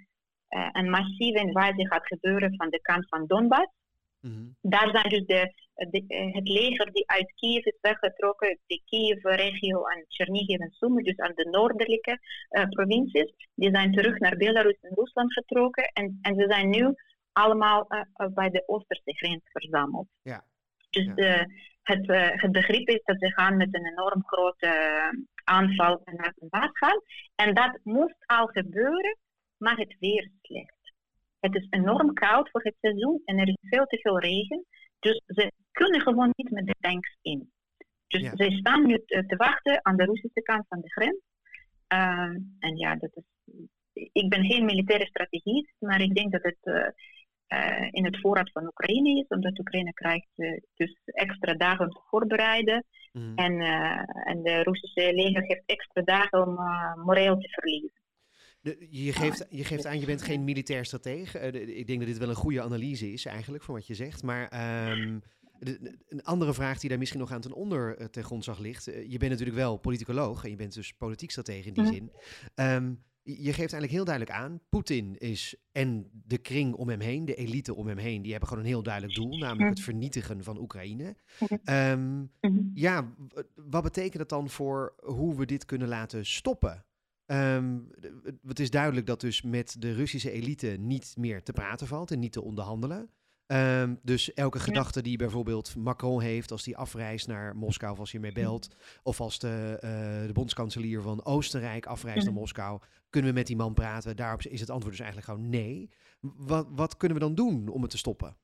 uh, een massieve invasie gaat gebeuren van de kant van Donbass. Mm -hmm. Daar zijn dus de, de, het leger die uit Kiev is weggetrokken, de Kiev-regio en Chernihiv en Sumy, dus aan de noordelijke uh, provincies, die zijn terug naar Belarus en Rusland getrokken en, en ze zijn nu allemaal uh, bij de Oosterse grens verzameld. Ja. Dus ja. de, het, uh, het begrip is dat ze gaan met een enorm grote uh, aanval naar de baas gaan. En dat moest al gebeuren, maar het weer is slecht. Het is enorm koud voor het seizoen en er is veel te veel regen. Dus ze kunnen gewoon niet met de tanks in. Dus ja. ze staan nu te, te, wachten aan de Russische kant van de grens. Uh, en ja, dat is, ik ben geen militaire strategist, maar ik denk dat het uh, in het voorraad van Oekraïne is, omdat Oekraïne krijgt uh, dus extra dagen om te voorbereiden. Mm. En, uh, en de Russische leger heeft extra dagen om moreel te verliezen. De, je, geeft, je geeft aan, je bent geen militair stratege. ik denk dat dit wel een goede analyse is eigenlijk, van wat je zegt. Maar um, de, een andere vraag die daar misschien nog aan ten onder ten grondslag ligt. je bent natuurlijk wel politicoloog en je bent dus politiek stratege in die mm. zin. Um, je geeft eigenlijk heel duidelijk aan, Poetin is en de kring om hem heen, de elite om hem heen, die hebben gewoon een heel duidelijk doel, namelijk het vernietigen van Oekraïne. Um, ja, wat betekent dat dan voor hoe we dit kunnen laten stoppen? Um, het is duidelijk dat dus met de Russische elite niet meer te praten valt en niet te onderhandelen. Um, dus elke gedachte die bijvoorbeeld Macron heeft als hij afreist naar Moskou of als je mee belt, of als de, uh, de bondskanselier van Oostenrijk afreist naar Moskou, kunnen we met die man praten? Daarop is het antwoord dus eigenlijk gewoon nee. Wat, wat kunnen we dan doen om het te stoppen?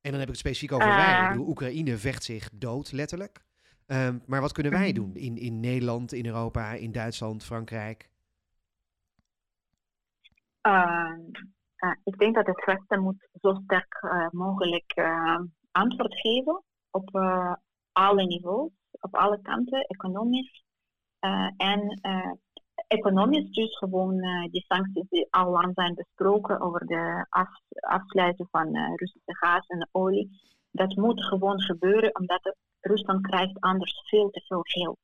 En dan heb ik het specifiek over uh, wij. De Oekraïne vecht zich dood, letterlijk. Um, maar wat kunnen wij doen in, in Nederland, in Europa, in Duitsland, Frankrijk? Uh, ik denk dat het Westen moet zo sterk uh, mogelijk uh, antwoord geven op alle niveaus, op alle kanten, economisch en economisch dus gewoon die sancties die al lang zijn besproken over de af, afsluiten van Russische gas en olie. Dat moet gewoon gebeuren omdat Rusland krijgt anders veel te veel geld.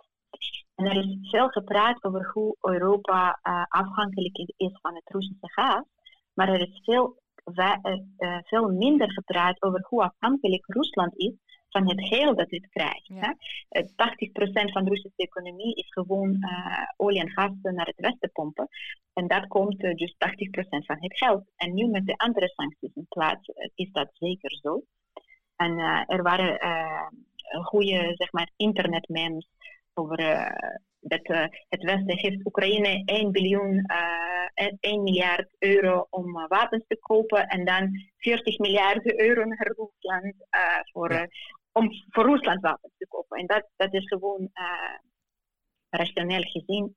En er is veel gepraat over hoe Europa afhankelijk is van het Russische gas. Maar er is veel, uh, veel minder gepraat over hoe afhankelijk Rusland is van het geld dat het krijgt. Ja. 80% van de Russische economie is gewoon uh, olie en gas naar het westen pompen. En dat komt uh, dus 80% van het geld. En nu met de andere sancties in plaats is dat zeker zo. En er waren goede zeg maar, internetmemes over dat het Westen geeft Oekraïne 1 biljoen, 1 miljard euro om wapens te kopen en dan 40 miljard euro naar Rusland voor, om voor Rusland wapens te kopen. En dat, dat is gewoon rationeel gezien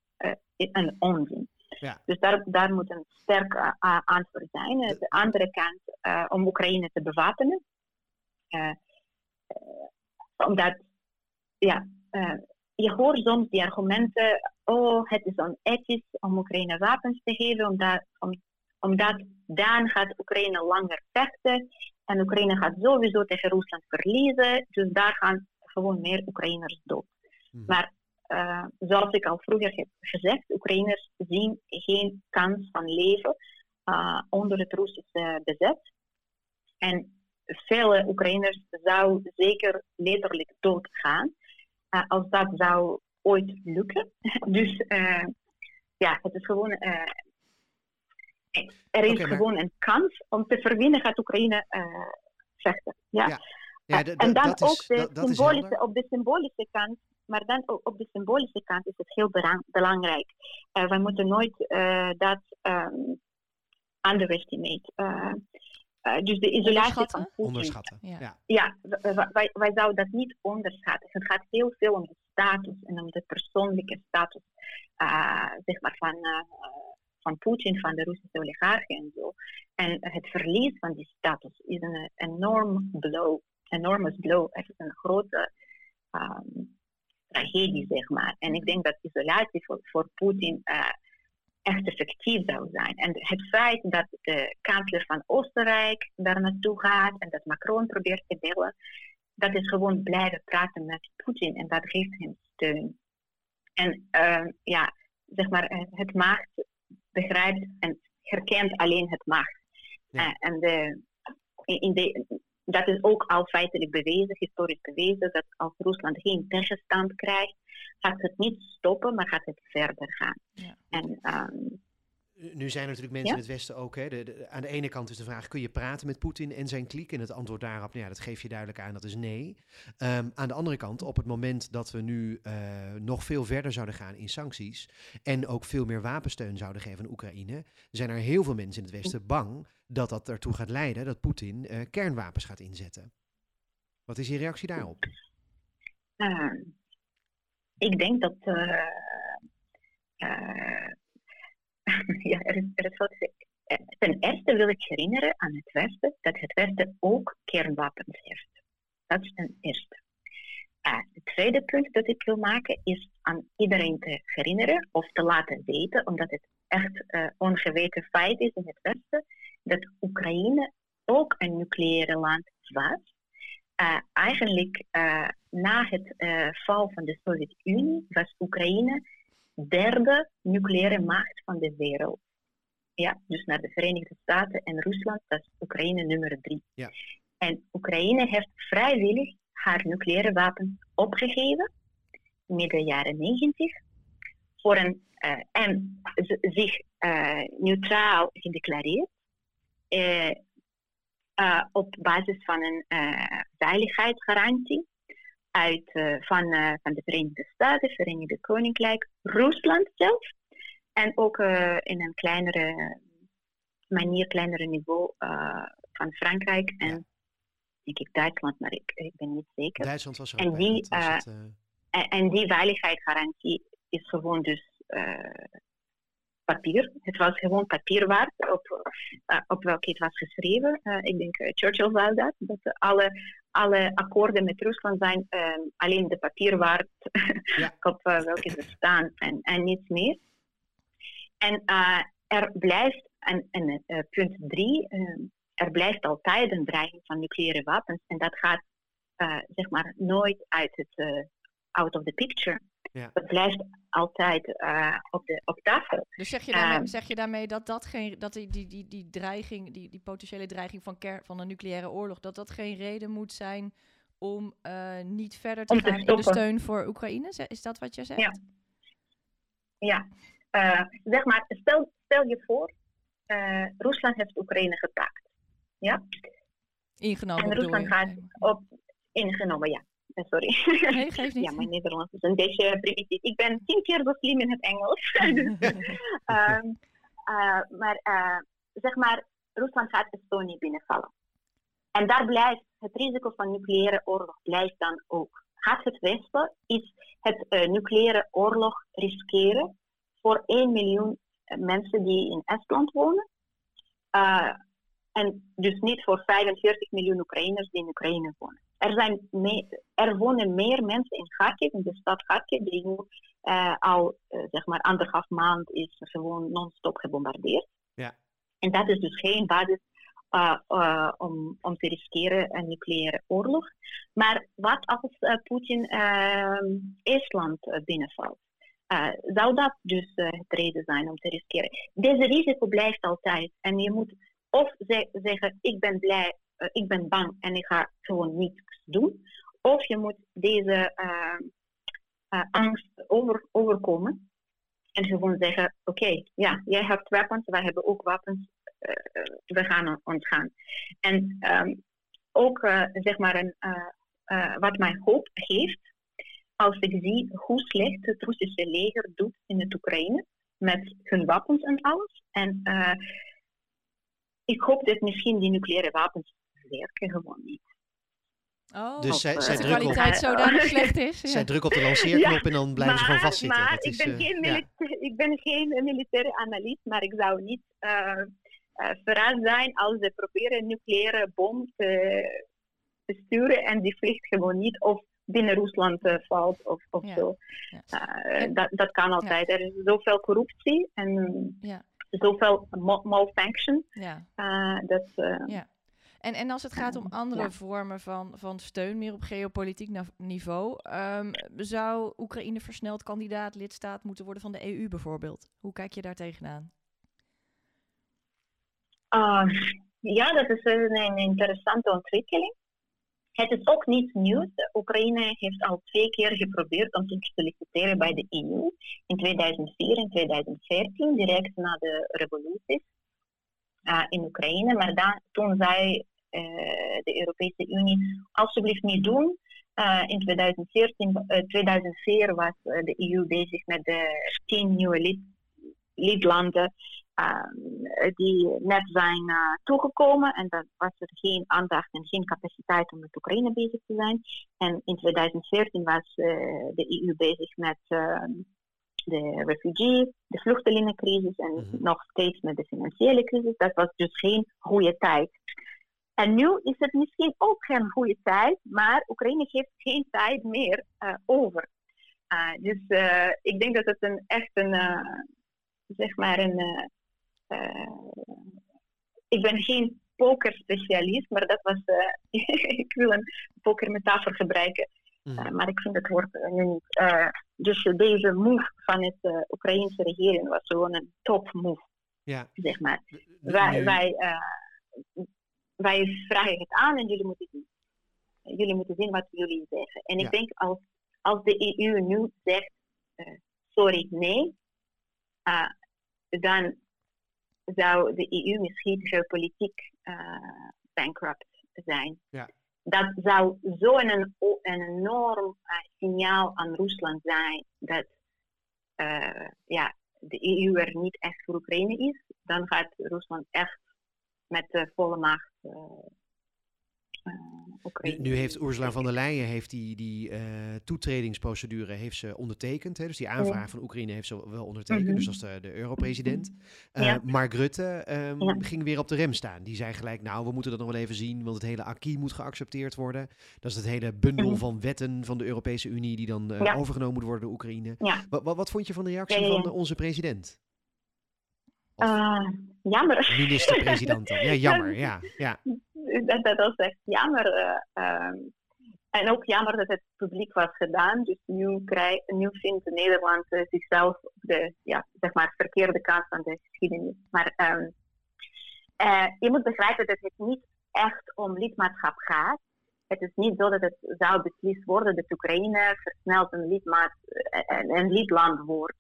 een onzin. Ja. Dus daar, daar moet een sterk uh, antwoord zijn. De, de andere kant, uh, om Oekraïne te bewapenen. Uh, omdat, ja, je hoort soms die argumenten, oh, het is onethisch om Oekraïne wapens te geven, omdat, om, omdat dan gaat Oekraïne langer vechten en Oekraïne gaat sowieso tegen Rusland verliezen, dus daar gaan gewoon meer Oekraïners dood. Mm. Maar uh, zoals ik al vroeger heb gezegd, Oekraïners zien geen kans van leven uh, onder het Russische bezet. En vele Oekraïners zouden zeker letterlijk doodgaan als dat zou ooit lukken. dus ja, het is gewoon. er is gewoon een kans om te verwinnen gaat Oekraïne vechten. Ja. ja. ja en dan ook de symbolische, op de symbolische kant maar dan op de symbolische kant is het heel belangrijk. Uh, we moeten nooit uh, dat um, underestimate. Uh, dus de isolatie van Onderschatten. Ja, ja wij, wij zouden dat niet onderschatten. Het gaat heel veel om de status en om de persoonlijke status zeg maar van, van Poetin, van de Russische oligarchen en zo. En het verlies van die status is een enorm blow. Enormous blow. Het is een grote um, tragedie, zeg maar. En ik denk dat isolatie voor, voor Poetin uh, echt effectief zou zijn. En het feit dat de kanselier van Oostenrijk daar naartoe gaat en dat Macron probeert te bellen, dat is gewoon blijven praten met Poetin en dat geeft hem steun. En uh, ja, zeg maar, eh, het macht begrijpt en herkent alleen het macht. Ja. Uh, en de, in de, dat is ook al feitelijk bewezen, historisch bewezen, dat als Rusland geen tegenstand krijgt, gaat het niet stoppen, maar gaat het verder gaan. Ja. En, um, nu zijn er natuurlijk mensen in het Westen ook. Hè, de, aan de ene kant is de vraag: kun je praten met Poetin en zijn kliek? En het antwoord daarop, nou ja, dat geef je duidelijk aan, dat is nee. Um, aan de andere kant, op het moment dat we nu uh, nog veel verder zouden gaan in sancties. en ook veel meer wapensteun zouden geven aan Oekraïne. zijn er heel veel mensen in het Westen bang dat dat ertoe gaat leiden dat Poetin uh, kernwapens gaat inzetten. Wat is je reactie daarop? Uh, ik denk dat. Uh, ja, er er is wat Ten eerste wil ik herinneren aan het Westen dat het Westen ook kernwapens heeft. Dat is ten eerste. het tweede punt dat ik wil maken is aan iedereen te herinneren of te laten weten, omdat het echt uh, ongeweten feit is in het Westen, dat Oekraïne ook een nucleaire land was. Uh, eigenlijk uh, na het uh, val van de Sovjet-Unie was Oekraïne derde nucleaire macht van de wereld. Ja, dus naar de Verenigde Staten en Rusland, dat is Oekraïne nummer drie. Ja. En Oekraïne heeft vrijwillig haar nucleaire wapens opgegeven midden jaren negentig voor een en zich neutraal gedeclareerd uh, uh, op basis van een uh, veiligheidsgarantie uit, van, van de Verenigde Staten, Verenigde Koninkrijk, Rusland zelf. En ook in een kleinere manier, kleinere niveau van Frankrijk en ja. denk ik Duitsland, maar ik, ik ben niet zeker. Duitsland was ook en die, het, en, en, die veiligheidsgarantie is gewoon dus papier. Het was gewoon papier waard op, uh, op welke het was geschreven. Uh, ik denk uh, Churchill zei dat, dat alle, alle akkoorden met Rusland zijn ehm, alleen de papier waard ja. op welke ze staan en, en niets meer. En er blijft, en, en punt drie, ehm, er blijft altijd een dreiging van nucleaire wapens en dat gaat zeg maar nooit uit het out of the picture. Ja. Dat blijft altijd uh, op, de, op tafel. Dus zeg je daarmee, uh, zeg je daarmee dat, dat, geen, dat die, die, die, die dreiging, die, die potentiële dreiging van, ker, van een nucleaire oorlog, dat dat geen reden moet zijn om uh, niet verder te gaan te in de steun voor Oekraïne? Is dat wat je zegt? Ja. ja. zeg maar, stel, stel je voor, Rusland heeft Oekraïne gepakt. Ja? Ingenomen. En Rusland gaat op, ingenomen, ja. Sorry. Nee, geeft niet. Ja, mijn Nederlands is een beetje primitief. Ik ben tien keer zo slim in het Engels. um, maar zeg maar, Rusland gaat Estonië binnenvallen. En daar blijft het risico van nucleaire oorlog blijft dan ook. Gaat het Westen is het uh, nucleaire oorlog riskeren voor 1 miljoen mensen die in Estland wonen. En dus niet voor 45 miljoen Oekraïners die in Oekraïne wonen. Er, zijn er wonen meer mensen in Kharkiv, in de stad Kharkiv, die nu uh, al uh, zeg maar anderhalf maand is gewoon non-stop gebombardeerd. Ja. En dat is dus geen basis uh, om, om te riskeren een nucleaire oorlog. Maar wat als Poetin Estland binnenvalt? zou dat dus het reden zijn om te riskeren? Deze risico blijft altijd. En je moet of zeggen, ik ben blij, ik ben bang en ik ga gewoon niets doen. Of je moet deze ehm, angst over, overkomen en gewoon zeggen, oké, ja, jij hebt wapens, wij hebben ook wapens, uh, we gaan ontgaan. En um, ook zeg maar een, wat mij hoop geeft, als ik zie hoe slecht het Russische leger doet in het Oekraïne, met hun wapens en alles. En ik hoop dat misschien die nucleaire wapens werken gewoon niet. Oh, dus zij, zij de kwaliteit op, zodanig slecht is. Ja. Zij drukken op de lanceerknop en dan blijven maar, ze gewoon vastzitten. Maar dat ik, is, ben geen milita- ik ben geen militaire analist, maar ik zou niet uh, uh, verrast zijn als ze proberen een nucleaire bom te, te, sturen en die vliegt gewoon niet of binnen Rusland uh, valt of, of ja. zo. Ja. dat, dat kan altijd. Er is zoveel corruptie en zoveel malfunction. dat, ja. En, en als het gaat om andere ja. vormen van, van steun, meer op geopolitiek niveau, um, zou Oekraïne versneld kandidaat lidstaat moeten worden van de EU bijvoorbeeld? Hoe kijk je daar tegenaan? Uh, ja, dat is een, interessante ontwikkeling. Het is ook niet nieuws. Oekraïne heeft al twee keer geprobeerd om te solliciteren bij de EU. In 2004 en 2014, direct na de revoluties. Uh, in Oekraïne. Maar dan, toen zei uh, de Europese Unie alsjeblieft niet doen. Uh, in 2014, 2004 was de EU bezig met de tien nieuwe lid, lidlanden die net zijn toegekomen. En dan was er geen aandacht en geen capaciteit om met Oekraïne bezig te zijn. En in 2014 was de EU bezig met de refugee, de vluchtelingencrisis en mm -hmm. nog steeds met de financiële crisis. Dat was dus geen goede tijd. En nu is het misschien ook geen goede tijd, maar Oekraïne heeft geen tijd meer uh, over. Uh, dus uh, ik denk dat het een, echt een, zeg maar een, ik ben geen pokerspecialist, maar dat was, ik wil een pokermetafoor gebruiken. Mm. maar ik vind het woord nu niet. dus deze move van het Oekraïnse regering was gewoon een top move. Ja. Zeg maar. Wij, wij, wij vragen het aan en jullie moeten zien. Jullie moeten zien wat jullie zeggen. En ik denk als, als de EU nu zegt uh, sorry, nee, dan zou de EU misschien geopolitiek bankrupt zijn. Ja dat zou zo'n een, een enorm uh, signaal aan Rusland zijn dat ja, de EU er niet echt voor Oekraïne is. Dan gaat Rusland echt met de volle macht uh, nu, nu, heeft Ursula von der Leyen heeft die, die uh, toetredingsprocedure heeft ze ondertekend. Hè? Dus die aanvraag ja. van Oekraïne heeft ze wel ondertekend. Mm -hmm. Dus als de, de europresident. Uh, ja. Mark Rutte um, ja. ging weer op de rem staan. Die zei gelijk, nou, we moeten dat nog wel even zien. Want het hele acquis moet geaccepteerd worden. Dat is het hele bundel mm -hmm. van wetten van de Europese Unie... die dan overgenomen moet worden door Oekraïne. Wat, wat, wat, vond je van de reactie van onze president? Uh, jammer. Minister-president. ja, jammer. Ja, ja. Dat, dat was echt jammer. Uh, um, en ook jammer dat het publiek was gedaan. Dus nu, krijg, nu vindt Nederland uh, zichzelf op de ja, zeg maar, verkeerde kant van de geschiedenis. Maar um, je moet begrijpen dat het niet echt om lidmaatschap gaat. Het is niet zo dat het zou beslist worden dat Oekraïne versneld een, lidmaat, een lidland wordt.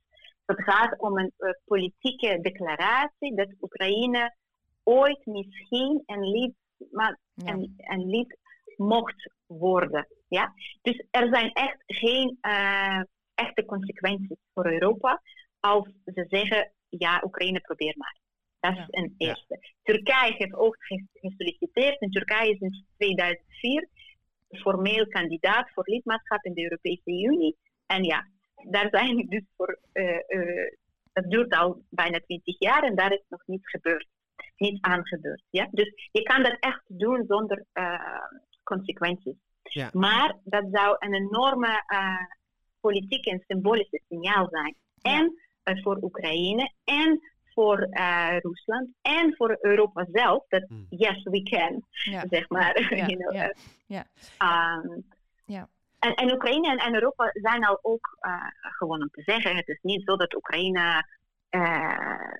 Het gaat om een uh, politieke declaratie dat Oekraïne ooit misschien een lid, maar, ja. een, een lid mocht worden. Ja? Dus er zijn echt geen echte consequenties voor Europa als ze zeggen, ja, Oekraïne probeer maar. Dat is een eerste. Turkije heeft ook gesolliciteerd en Turkije is in 2004 formeel kandidaat voor lidmaatschap in de Europese Unie. En ja, daar zijn dus voor, dat duurt al bijna 20 jaar en daar is nog niets gebeurd. Niet aangebeurd. Ja? Dus je kan dat echt doen zonder uh, consequenties. Ja. Maar dat zou een enorme politieke en symbolische signaal zijn. En voor Oekraïne en voor uh, Rusland en voor Europa zelf. Dat hmm. yes, we can, zeg maar. Ja, you know, ja, ja. Um, ja. En, en, Oekraïne en, en, Europa zijn al ook uh, gewoon om te zeggen. Het is niet zo dat Oekraïne uh,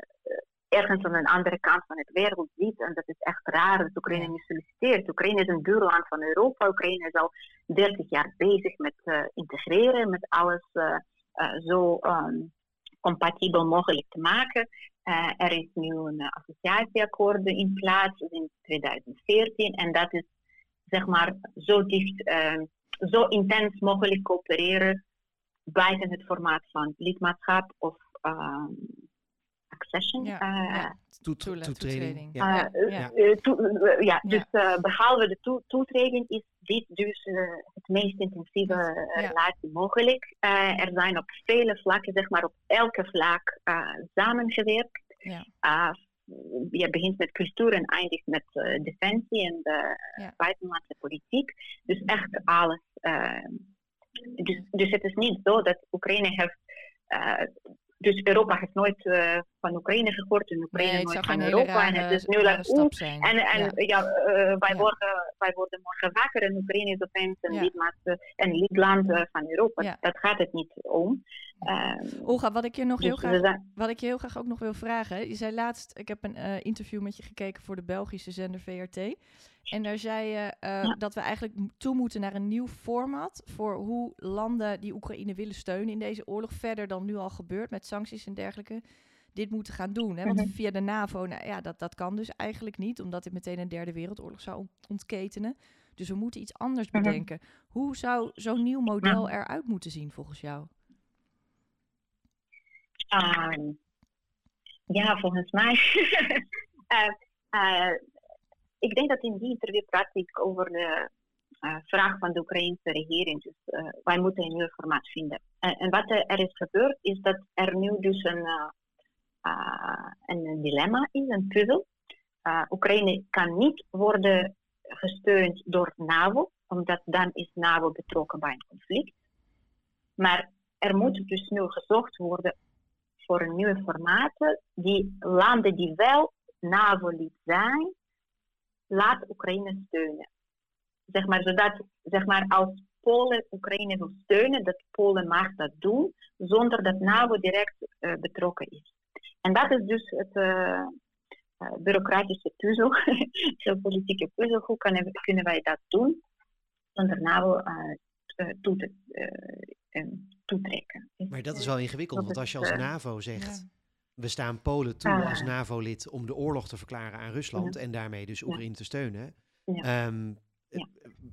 ergens aan een andere kant van het wereld ziet. En dat is echt raar dat Oekraïne niet solliciteert. Oekraïne is een buurland van Europa. Oekraïne is al 30 jaar bezig met integreren, met alles zo um, compatibel mogelijk te maken. Er is nu een associatieakkoord in plaats in 2014 en dat is zeg maar zo dicht, uh, zo intens mogelijk coöpereren buiten het formaat van lidmaatschap of uh, accession. Ja, ja. toetreding. Ja, ja. dus behalve de to toetreding is dit dus het meest intensieve relatie mogelijk. er zijn op vele vlakken, zeg maar op elke vlak, samengewerkt. Ja. je begint met cultuur en eindigt met defensie en de buitenlandse politiek. Dus echt alles. dus, dus het is niet zo dat Oekraïne heeft dus Europa heeft nooit uh, van Oekraïne gehoord en Oekraïne nee, nooit van Europa. en het is nu lang like, En, en ja, uh, wij, ja. Worden, wij worden morgen wakker en Oekraïne is opeens een, ja. lidmaat, een lidland van Europa. Ja. Dat gaat het niet om. Um, Olga, wat ik je nog dus heel graag, wat ik je heel graag ook nog wil vragen. Je zei laatst, ik heb een interview met je gekeken voor de Belgische zender VRT. En daar zei je uh, dat we eigenlijk toe moeten naar een nieuw format voor hoe landen die Oekraïne willen steunen in deze oorlog, verder dan nu al gebeurt met sancties en dergelijke, dit moeten gaan doen. Hè? Want mhm. via de NAVO, nou, ja, dat, dat kan dus eigenlijk niet, omdat dit meteen een derde wereldoorlog zou ontketenen. Dus we moeten iets anders mhm. bedenken. Hoe zou zo'n nieuw model eruit moeten zien volgens jou? Um, ja, volgens mij. uh, uh, ik denk dat in die interview praat ik over de uh, vraag van de Oekraïnse regering. Dus uh, wij moeten een nieuw formaat vinden. En wat er is gebeurd, is dat er nu dus een, een dilemma is, een puzzel. Oekraïne kan niet worden gesteund door NAVO, omdat dan is NAVO betrokken bij een conflict. Maar er moet dus nu gezocht worden voor een nieuwe formaat die landen die wel NAVO-lid zijn, laat Oekraïne steunen. Zeg maar, zodat zeg maar, als Polen Oekraïne wil steunen, dat Polen mag dat doen, zonder dat NAVO direct uh, betrokken is. En dat is dus het uh, uh, bureaucratische puzzel, de politieke puzzel. Hoe kunnen, kunnen wij dat doen zonder NAVO toe te, toetrekken? Maar dat is wel ingewikkeld, want als je als NAVO zegt... Ja we staan Polen toe als NAVO-lid om de oorlog te verklaren aan Rusland en daarmee dus Oekraïne te steunen. Um,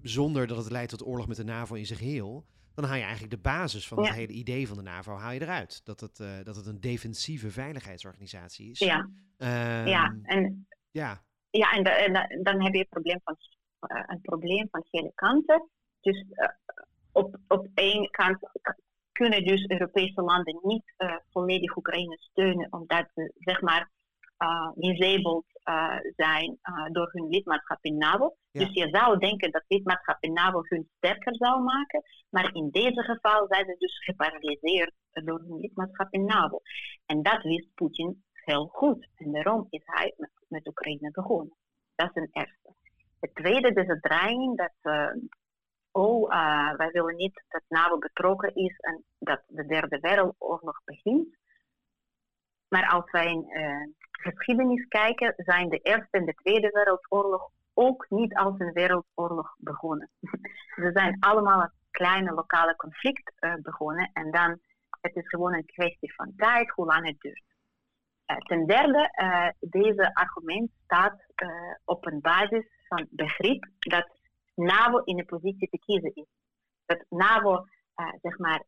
zonder dat het leidt tot oorlog met de NAVO in zijn geheel. Dan haal je eigenlijk de basis van het hele idee van de NAVO haal je eruit. Dat het, uh, dat het een defensieve veiligheidsorganisatie is. Ja, um, ja. en, ja. Ja, en, de, en dan heb je een probleem van, uh, een probleem van vele kanten. Dus uh, op, op één kant kunnen dus Europese landen niet uh, volledig Oekraïne steunen, omdat ze zeg maar uh, disabled uh, zijn door hun lidmaatschap in NAVO. Dus je zou denken dat lidmaatschap in NAVO hun sterker zou maken, maar in deze geval zijn ze dus geparalyseerd door hun lidmaatschap in NAVO. En dat wist Poetin heel goed. En daarom is hij met, met Oekraïne begonnen. Dat is een eerste. Het tweede is de dreiging dat oh, uh, wij willen niet dat NAVO betrokken is en dat de derde wereldoorlog begint. Maar als wij in uh, geschiedenis kijken, zijn de Eerste en de Tweede Wereldoorlog ook niet als een wereldoorlog begonnen. Ze zijn allemaal een kleine lokale conflict uh, begonnen en dan het is gewoon een kwestie van tijd, hoe lang het duurt. Ten derde, deze argument staat op een basis van begrip dat NAVO in een positie te kiezen is. dat NAVO, zeg maar,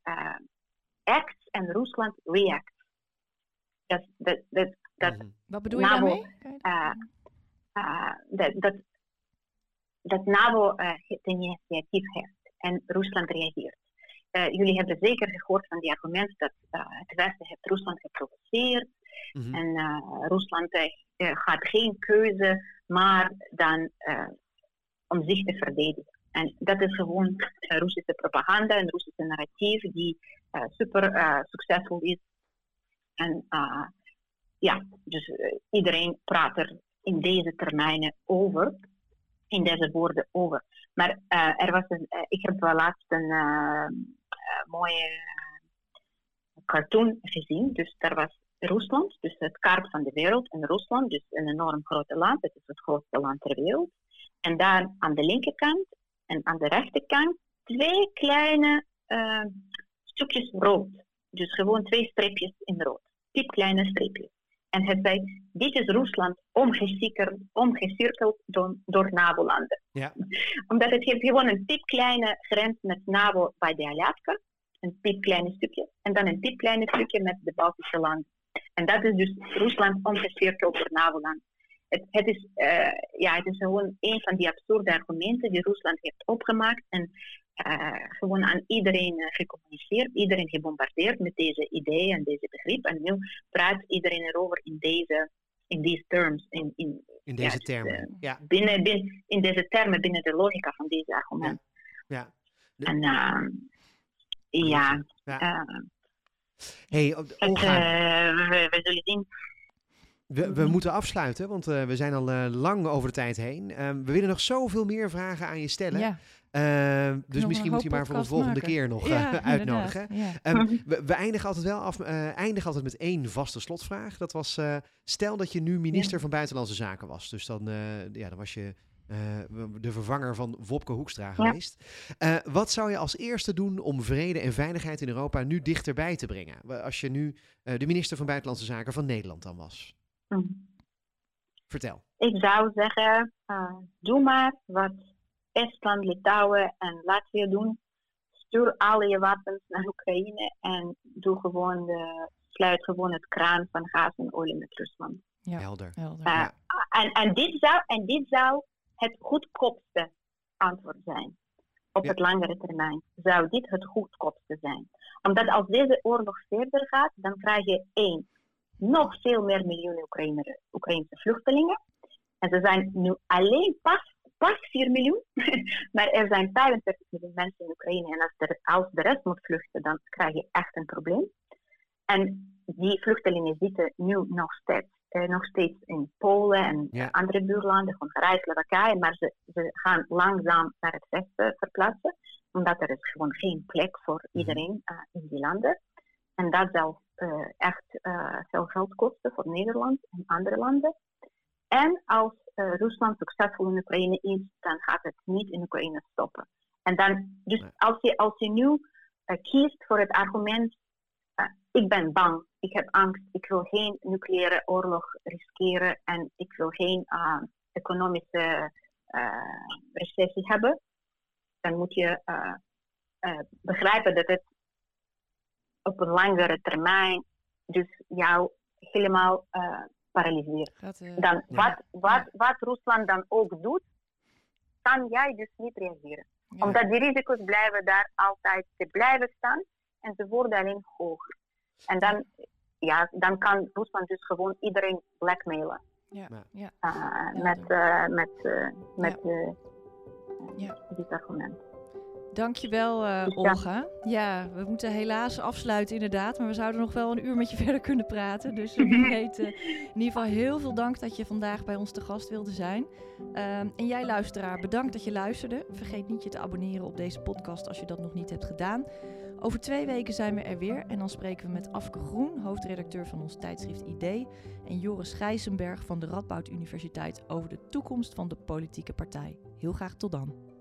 acts en Rusland reacts. Dat, dat, dat, dat mhm. Wat bedoel je NAVO, daarmee? dat, dat, dat NAVO het initiatief heeft en Rusland reageert. Uh, jullie hebben zeker gehoord van die argument dat uh, het Westen heeft Rusland geprovoceerd. Mm En uh, Rusland gaat geen keuze, maar dan om zich te verdedigen. En dat is gewoon Russische propaganda en Russische narratief die super succesvol is. En ja, dus iedereen praat er in deze termijnen over, in deze woorden over. Maar er was een, ik heb wel laatst een mooie cartoon gezien. Dus daar was Rusland, dus het kaart van de wereld. En Rusland, dus een enorm groot land. Het is het grootste land ter wereld. En daar aan de linkerkant en aan de rechterkant twee kleine uh, stukjes rood. Dus gewoon twee streepjes in rood. Piepkleine streepjes. En hij zei, dit is Rusland omgecirkeld, omgecirkeld door, door NAVO-landen. Ja. Omdat het heeft gewoon een piepkleine grens met NAVO bij de Alaska. Een piepkleine stukje. En dan een piepkleine stukje met de Baltische landen. En dat is dus Rusland omgecirkeld door NAVO-landen. Het, het, is, uh, ja, het is gewoon een van die absurde argumenten die Rusland heeft opgemaakt. En uh, gewoon aan iedereen uh, gecommuniceerd, iedereen gebombardeerd met deze ideeën en deze begrip. En nu praat iedereen erover in deze, in deze terms. In, in, in deze termen, ja. Binnen, binnen, in deze termen, binnen de logica van deze argument. Ja. ja. En ehm, ja. ja. hey, Olga. we, we zullen zien. We, we, moeten afsluiten, want uh, we zijn al uh, lang over de tijd heen. Uh, we willen nog zoveel meer vragen aan je stellen. Ja. Uh, dus misschien moet je maar voor de volgende maken. keer nog ja, uh, uitnodigen. Ja. Um, we, we, eindigen altijd wel af, eindigen altijd met één vaste slotvraag. Dat was: stel dat je nu minister van Buitenlandse Zaken was. Dus dan, ja, dan was je de vervanger van Wopke Hoekstra geweest. wat zou je als eerste doen om vrede en veiligheid in Europa nu dichterbij te brengen? Als je nu de minister van Buitenlandse Zaken van Nederland dan was. Hm. Vertel. Ik zou zeggen: doe maar wat Estland, Litouwen en Latvië doen. Stuur alle je wapens naar Oekraïne en doe gewoon de, sluit gewoon het kraan van gas en olie met Rusland. Ja, helder. helder. Uh, en, en, dit zou, en dit zou het goedkoopste antwoord zijn. Op het langere termijn zou dit het goedkoopste zijn. Omdat als deze oorlog verder gaat, dan krijg je één, nog veel meer miljoenen Oekraïnse vluchtelingen. En ze zijn nu alleen pas pas 4 miljoen. maar er zijn 35 miljoen mensen in Oekraïne. En als, er, als de rest moet vluchten, dan krijg je echt een probleem. En die vluchtelingen zitten nu nog steeds, eh, nog steeds in Polen en andere buurlanden, Hongarije, Slowakije. Maar ze, ze gaan langzaam naar het westen verplaatsen. Omdat er is gewoon geen plek voor mhm. iedereen uh, in die landen. En dat zal uh, echt uh, veel geld kosten voor Nederland en andere landen. En als uh, Rusland succesvol in Oekraïne is, dan gaat het niet in Oekraïne stoppen. En dan, dus als, je, als je nu kiest voor het argument, ik ben bang, ik heb angst, ik wil geen nucleaire oorlog riskeren en ik wil geen economische recessie hebben, dan moet je begrijpen dat het op een langere termijn dus jou helemaal paralyseert. Eh, dan wat, wat, wat Rusland dan ook doet, kan jij dus niet reageren. Omdat die risico's blijven daar altijd te blijven staan en ze worden alleen hoger. En dan, ja, dan kan Rusland dus gewoon iedereen blackmailen. Ja. Ja. Uh, met, uh, met, uh, met ja. dit argument. Dankjewel, uh, Olga. Ja, we moeten helaas afsluiten inderdaad. Maar we zouden nog wel een uur met je verder kunnen praten. Dus wie weet, uh, in ieder geval heel veel dank dat je vandaag bij ons te gast wilde zijn. Uh, en jij luisteraar, bedankt dat je luisterde. Vergeet niet je te abonneren op deze podcast als je dat nog niet hebt gedaan. Over twee weken zijn we er weer. En dan spreken we met Afke Groen, hoofdredacteur van ons tijdschrift ID. En Joris Gijzenberg van de Radboud Universiteit over de toekomst van de politieke partij. Heel graag tot dan.